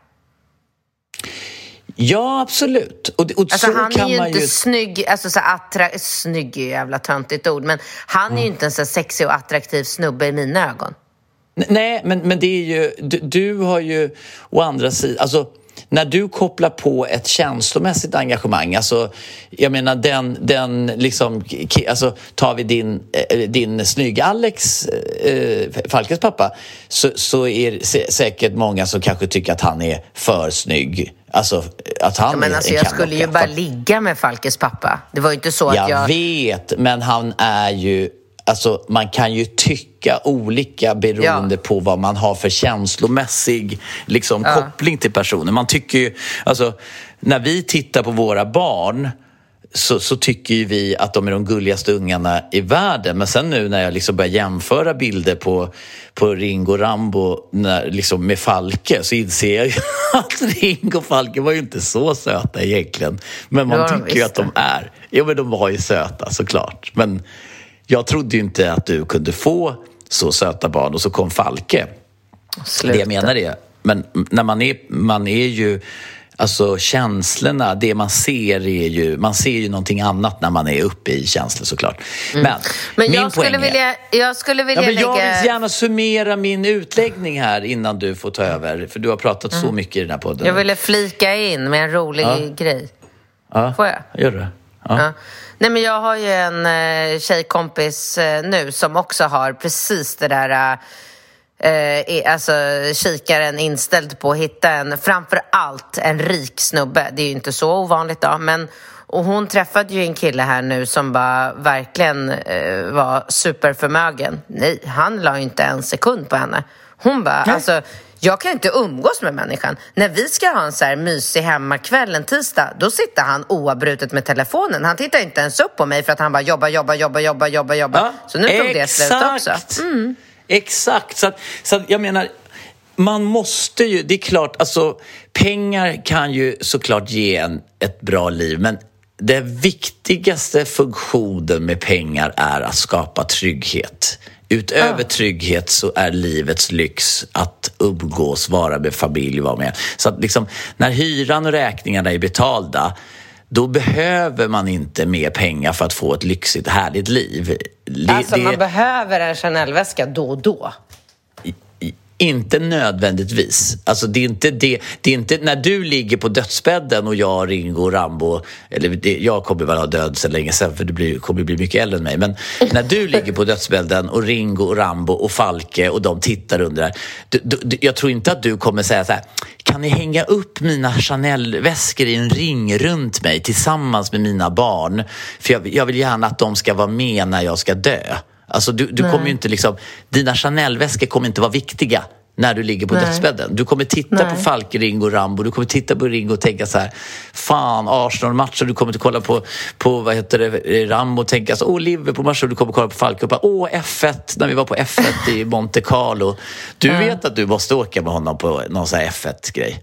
[SPEAKER 2] Ja, absolut. Och, och
[SPEAKER 1] alltså, han är ju inte ju... snygg, alltså så attra... snygg är ju jävla töntigt ord, men han mm. är ju mm. inte en så sexig och attraktiv snubbe i mina ögon.
[SPEAKER 2] Nej, men, men det är ju, du, du har ju å andra sidan, alltså när du kopplar på ett känslomässigt engagemang, alltså jag menar den, den liksom, alltså tar vi din, eh, din snygga Alex, äh, Falkes pappa, så, så är det säkert många som kanske tycker att han är för snygg. Alltså att han
[SPEAKER 1] ja, men alltså, Jag skulle ju bara ligga med Falkes pappa. Det var ju inte så att jag...
[SPEAKER 2] Jag vet, men han är ju Alltså, man kan ju tycka olika beroende ja. på vad man har för känslomässig liksom, ja. koppling till personen. Man tycker ju, alltså, när vi tittar på våra barn så, så, tycker ju vi att de är de gulligaste ungarna i världen. Men sen nu när jag liksom börjar jämföra bilder på, på Ringo Rambo när, liksom med Falke så inser jag ju att Ringo och Falke var ju inte så söta egentligen. Men man tycker ju att de är. Jo, men de var ju söta såklart. Men jag trodde ju inte att du kunde få så söta barn och så kom Falke. Sluta. Det jag menar är, men när man är, man är ju Alltså känslorna, det man ser är ju, man ser ju någonting annat när man är uppe i känslor såklart. Mm. Men,
[SPEAKER 1] men jag, skulle vilja, jag skulle vilja
[SPEAKER 2] ja, men Jag
[SPEAKER 1] lägga...
[SPEAKER 2] vill gärna summera min utläggning här innan du får ta över, för du har pratat mm. så mycket i den här podden.
[SPEAKER 1] Jag ville flika in med en rolig ja. grej.
[SPEAKER 2] Ja,
[SPEAKER 1] Får jag?
[SPEAKER 2] Gör det. Ja.
[SPEAKER 1] Nej, men jag har ju en eh, tjejkompis eh, nu som också har precis det där eh, alltså kikaren inställd på att hitta en, framför allt en rik snubbe. Det är ju inte så ovanligt då, men och hon träffade ju en kille här nu som bara verkligen eh, var superförmögen. Nej, han la ju inte en sekund på henne. Hon bara, Nej. alltså jag kan inte umgås med människan. När vi ska ha en så här mysig hemmakväll en tisdag, då sitter han oavbrutet med telefonen. Han tittar inte ens upp på mig för att han bara jobbar, jobbar, jobbar, jobbar, jobbar, jobbar. Ja, så nu tog det slut också. Mm.
[SPEAKER 2] Exakt. Så, att, så att jag menar, man måste ju, det är klart, alltså pengar kan ju såklart ge en ett bra liv, men den viktigaste funktionen med pengar är att skapa trygghet. Utöver trygghet så är livets lyx att umgås, vara med familj, vara med. Så att liksom, när hyran och räkningarna är betalda då behöver man inte mer pengar för att få ett lyxigt, härligt liv.
[SPEAKER 1] Det, alltså, det... man behöver en Chanel-väska då och då.
[SPEAKER 2] Inte nödvändigtvis. Alltså det är inte det. Det är inte när du ligger på dödsbädden och jag, Ringo och Rambo, eller det, jag kommer väl ha död så länge sen för du blir, kommer bli mycket äldre än mig. Men när du ligger på dödsbädden och Ringo och Rambo och Falke och de tittar under där. Du, du, jag tror inte att du kommer säga så här, kan ni hänga upp mina Chanel-väskor i en ring runt mig tillsammans med mina barn? För jag, jag vill gärna att de ska vara med när jag ska dö. Alltså du, du kommer inte liksom, dina Chanel-väskor kommer inte vara viktiga när du ligger på
[SPEAKER 1] Nej.
[SPEAKER 2] dödsbädden. Du kommer titta
[SPEAKER 1] Nej.
[SPEAKER 2] på Falke, Ringo och Rambo. Du kommer titta på Ringo och tänka så här, fan Arsenal-matcher. Du kommer att kolla på, på vad heter det, Rambo och tänka så åh Liverpool-matcher. Du kommer kolla på Falke och bara, åh F1, när vi var på F1 i Monte Carlo. Du vet att du måste åka med honom på någon sån här F1-grej.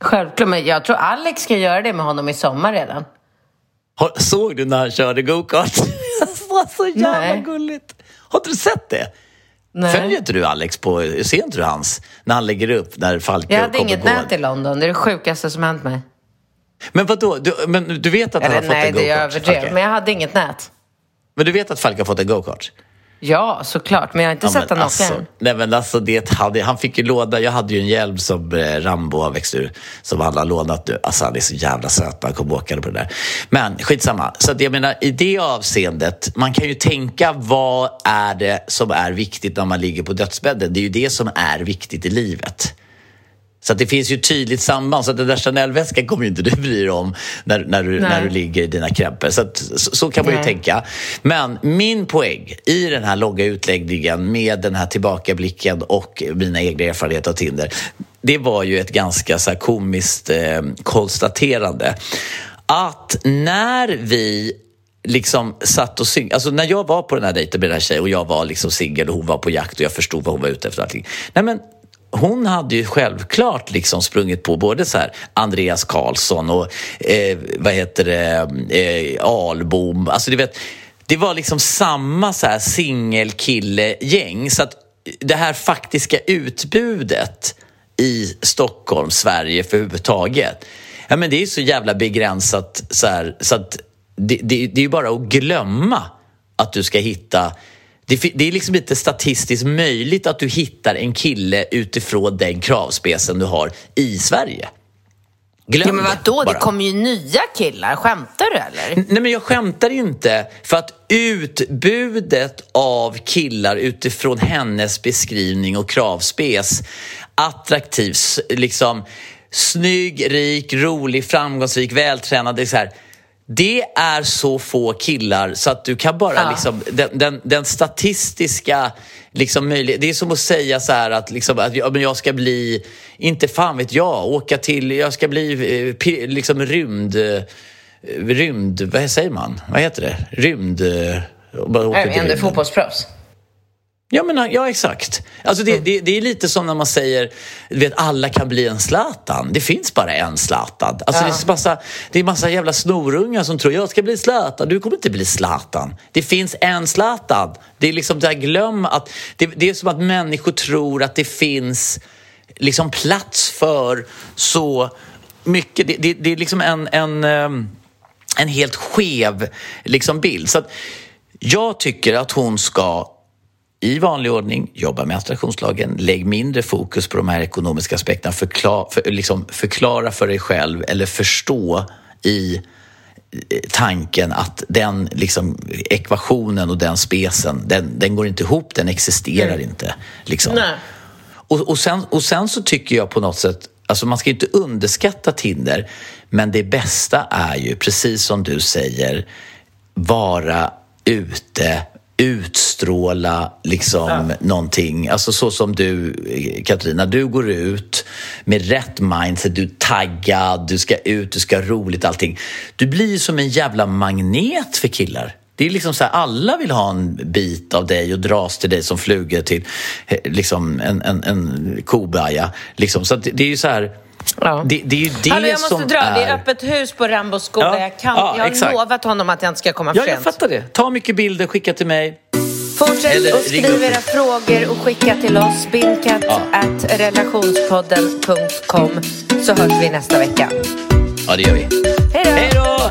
[SPEAKER 1] Självklart, men jag tror Alex ska göra det med honom i sommar redan.
[SPEAKER 2] Såg du när han körde go-kart? Var så jävla
[SPEAKER 1] Nej.
[SPEAKER 2] gulligt. Har inte du sett det?
[SPEAKER 1] Nej.
[SPEAKER 2] Följer inte du Alex på, ser inte du hans, när han lägger upp, när Falke
[SPEAKER 1] Jag hade
[SPEAKER 2] kommer
[SPEAKER 1] inget
[SPEAKER 2] på?
[SPEAKER 1] nät i London, det är det sjukaste som hänt mig.
[SPEAKER 2] Men vadå, du, men du vet att han
[SPEAKER 1] Eller
[SPEAKER 2] har fått
[SPEAKER 1] nej,
[SPEAKER 2] en
[SPEAKER 1] det är
[SPEAKER 2] go-kart?
[SPEAKER 1] överdrevet,
[SPEAKER 2] Okej.
[SPEAKER 1] men jag hade inget nät.
[SPEAKER 2] Men du vet att Falke har fått en go-kart?
[SPEAKER 1] Ja, såklart, men jag har inte
[SPEAKER 2] Ja,
[SPEAKER 1] sett honom åka
[SPEAKER 2] alltså,
[SPEAKER 1] än.
[SPEAKER 2] nej men alltså det hade, han fick ju låna, jag hade ju en hjälm som eh, Rambo har växt ur, som han har lånat nu. Alltså han är så jävla söt han kom åkande på det där. Men skitsamma, så att jag menar i det avseendet, man kan ju tänka vad är det som är viktigt när man ligger på dödsbädden? Det är ju det som är viktigt i livet. Så det finns ju tydligt samband. Så att den där Chanel-väskan kommer ju inte du bry dig om när, när, du,
[SPEAKER 1] Nej.
[SPEAKER 2] när du ligger i dina krämpor. Så, att, så, så kan man ju
[SPEAKER 1] Nej.
[SPEAKER 2] tänka. Men min poäng i den här långa utläggningen med den här tillbakablicken och mina egna erfarenheter av Tinder, det var ju ett ganska så här komiskt eh, konstaterande. Att när vi liksom satt och syng... Alltså när jag var på den här dejten med den här tjejen och jag var liksom singel och hon var på jakt och jag förstod vad hon var ute efter. Allting. Nej, men hon hade ju självklart liksom sprungit på både så här Andreas Karlsson och eh, vad heter det, eh, Albom. Alltså du vet, det var liksom samma så här singelkille-gäng. Så att det här faktiska utbudet i Stockholm, Sverige för överhuvudtaget. Ja, men det är så jävla begränsat så, här, så att det, det, det är ju bara att glömma att du ska hitta det, det är liksom inte statistiskt möjligt att du hittar en kille utifrån den kravspecen du har i Sverige. Glöm
[SPEAKER 1] Ja, men vadå,
[SPEAKER 2] det
[SPEAKER 1] det kommer ju nya killar. Skämtar du eller?
[SPEAKER 2] Nej, men jag skämtar inte. För att utbudet av killar utifrån hennes beskrivning och kravspes, attraktiv, liksom snygg, rik, rolig, framgångsrik, vältränad. Det är, så här, det är så få killar så att du kan bara
[SPEAKER 1] Ja.
[SPEAKER 2] liksom, den, den, den statistiska liksom möjlighet, det är som att säga så här att, liksom, att jag, men jag ska bli, inte fan vet jag, åka till, jag ska bli eh, liksom rymd eh, rymd... Vad säger man? Vad heter det? Rymd... eh, bara åka till rymden.
[SPEAKER 1] fotbollsproffs.
[SPEAKER 2] Ja, men, ja exakt. Alltså det, det, det är lite som när man säger vet, alla kan bli en Zlatan. Det finns bara en Zlatan. Alltså det, är massa, det är massa jävla snorungar som tror jag ska bli Zlatan. Du kommer inte bli Zlatan. Det finns en Zlatan. Det är liksom det här, glöm att... Det, det är som att människor tror att det finns liksom plats för så mycket. Det, det, det är liksom en... en ehm, en helt skev liksom, bild. Så att jag tycker att hon ska i vanlig ordning jobba med attraktionslagen. Lägg mindre fokus på de här ekonomiska aspekterna. Förklara för, liksom, förklara för dig själv eller förstå i tanken att den liksom, ekvationen och den spesen, den, den går inte ihop, den existerar inte. Liksom. Och, och, sen, och sen så tycker jag på något sätt, alltså man ska inte underskatta Tinder, men det bästa är ju, precis som du säger, vara ute, utstråla liksom någonting. Alltså så som du, Katarina, du går ut med rätt mindset, du är taggad, du ska ut, du ska ha roligt, allting. Du blir som en jävla magnet för killar. Det är liksom så här, alla vill ha en bit av dig och dras till dig som flugor till eh, liksom en, en, en kobaja. Liksom. Så det är ju så här...
[SPEAKER 1] Ja.
[SPEAKER 2] Det, det är ju det
[SPEAKER 1] Hallå, jag måste
[SPEAKER 2] som
[SPEAKER 1] dra.
[SPEAKER 2] är...
[SPEAKER 1] Det är öppet hus på Rambos skola.
[SPEAKER 2] Ja,
[SPEAKER 1] Jag, kan,
[SPEAKER 2] ja,
[SPEAKER 1] jag har
[SPEAKER 2] exakt.
[SPEAKER 1] lovat honom att jag inte ska komma
[SPEAKER 2] Ja,
[SPEAKER 1] för
[SPEAKER 2] jag
[SPEAKER 1] sent.
[SPEAKER 2] fattar det. Ta mycket bilder, skicka till mig.
[SPEAKER 1] Fortsätt
[SPEAKER 2] Eller
[SPEAKER 1] att skriva era frågor och skicka till oss. Bindkatt at relationspodden.com så hörs vi nästa vecka.
[SPEAKER 2] Ja, det gör vi. Hej då!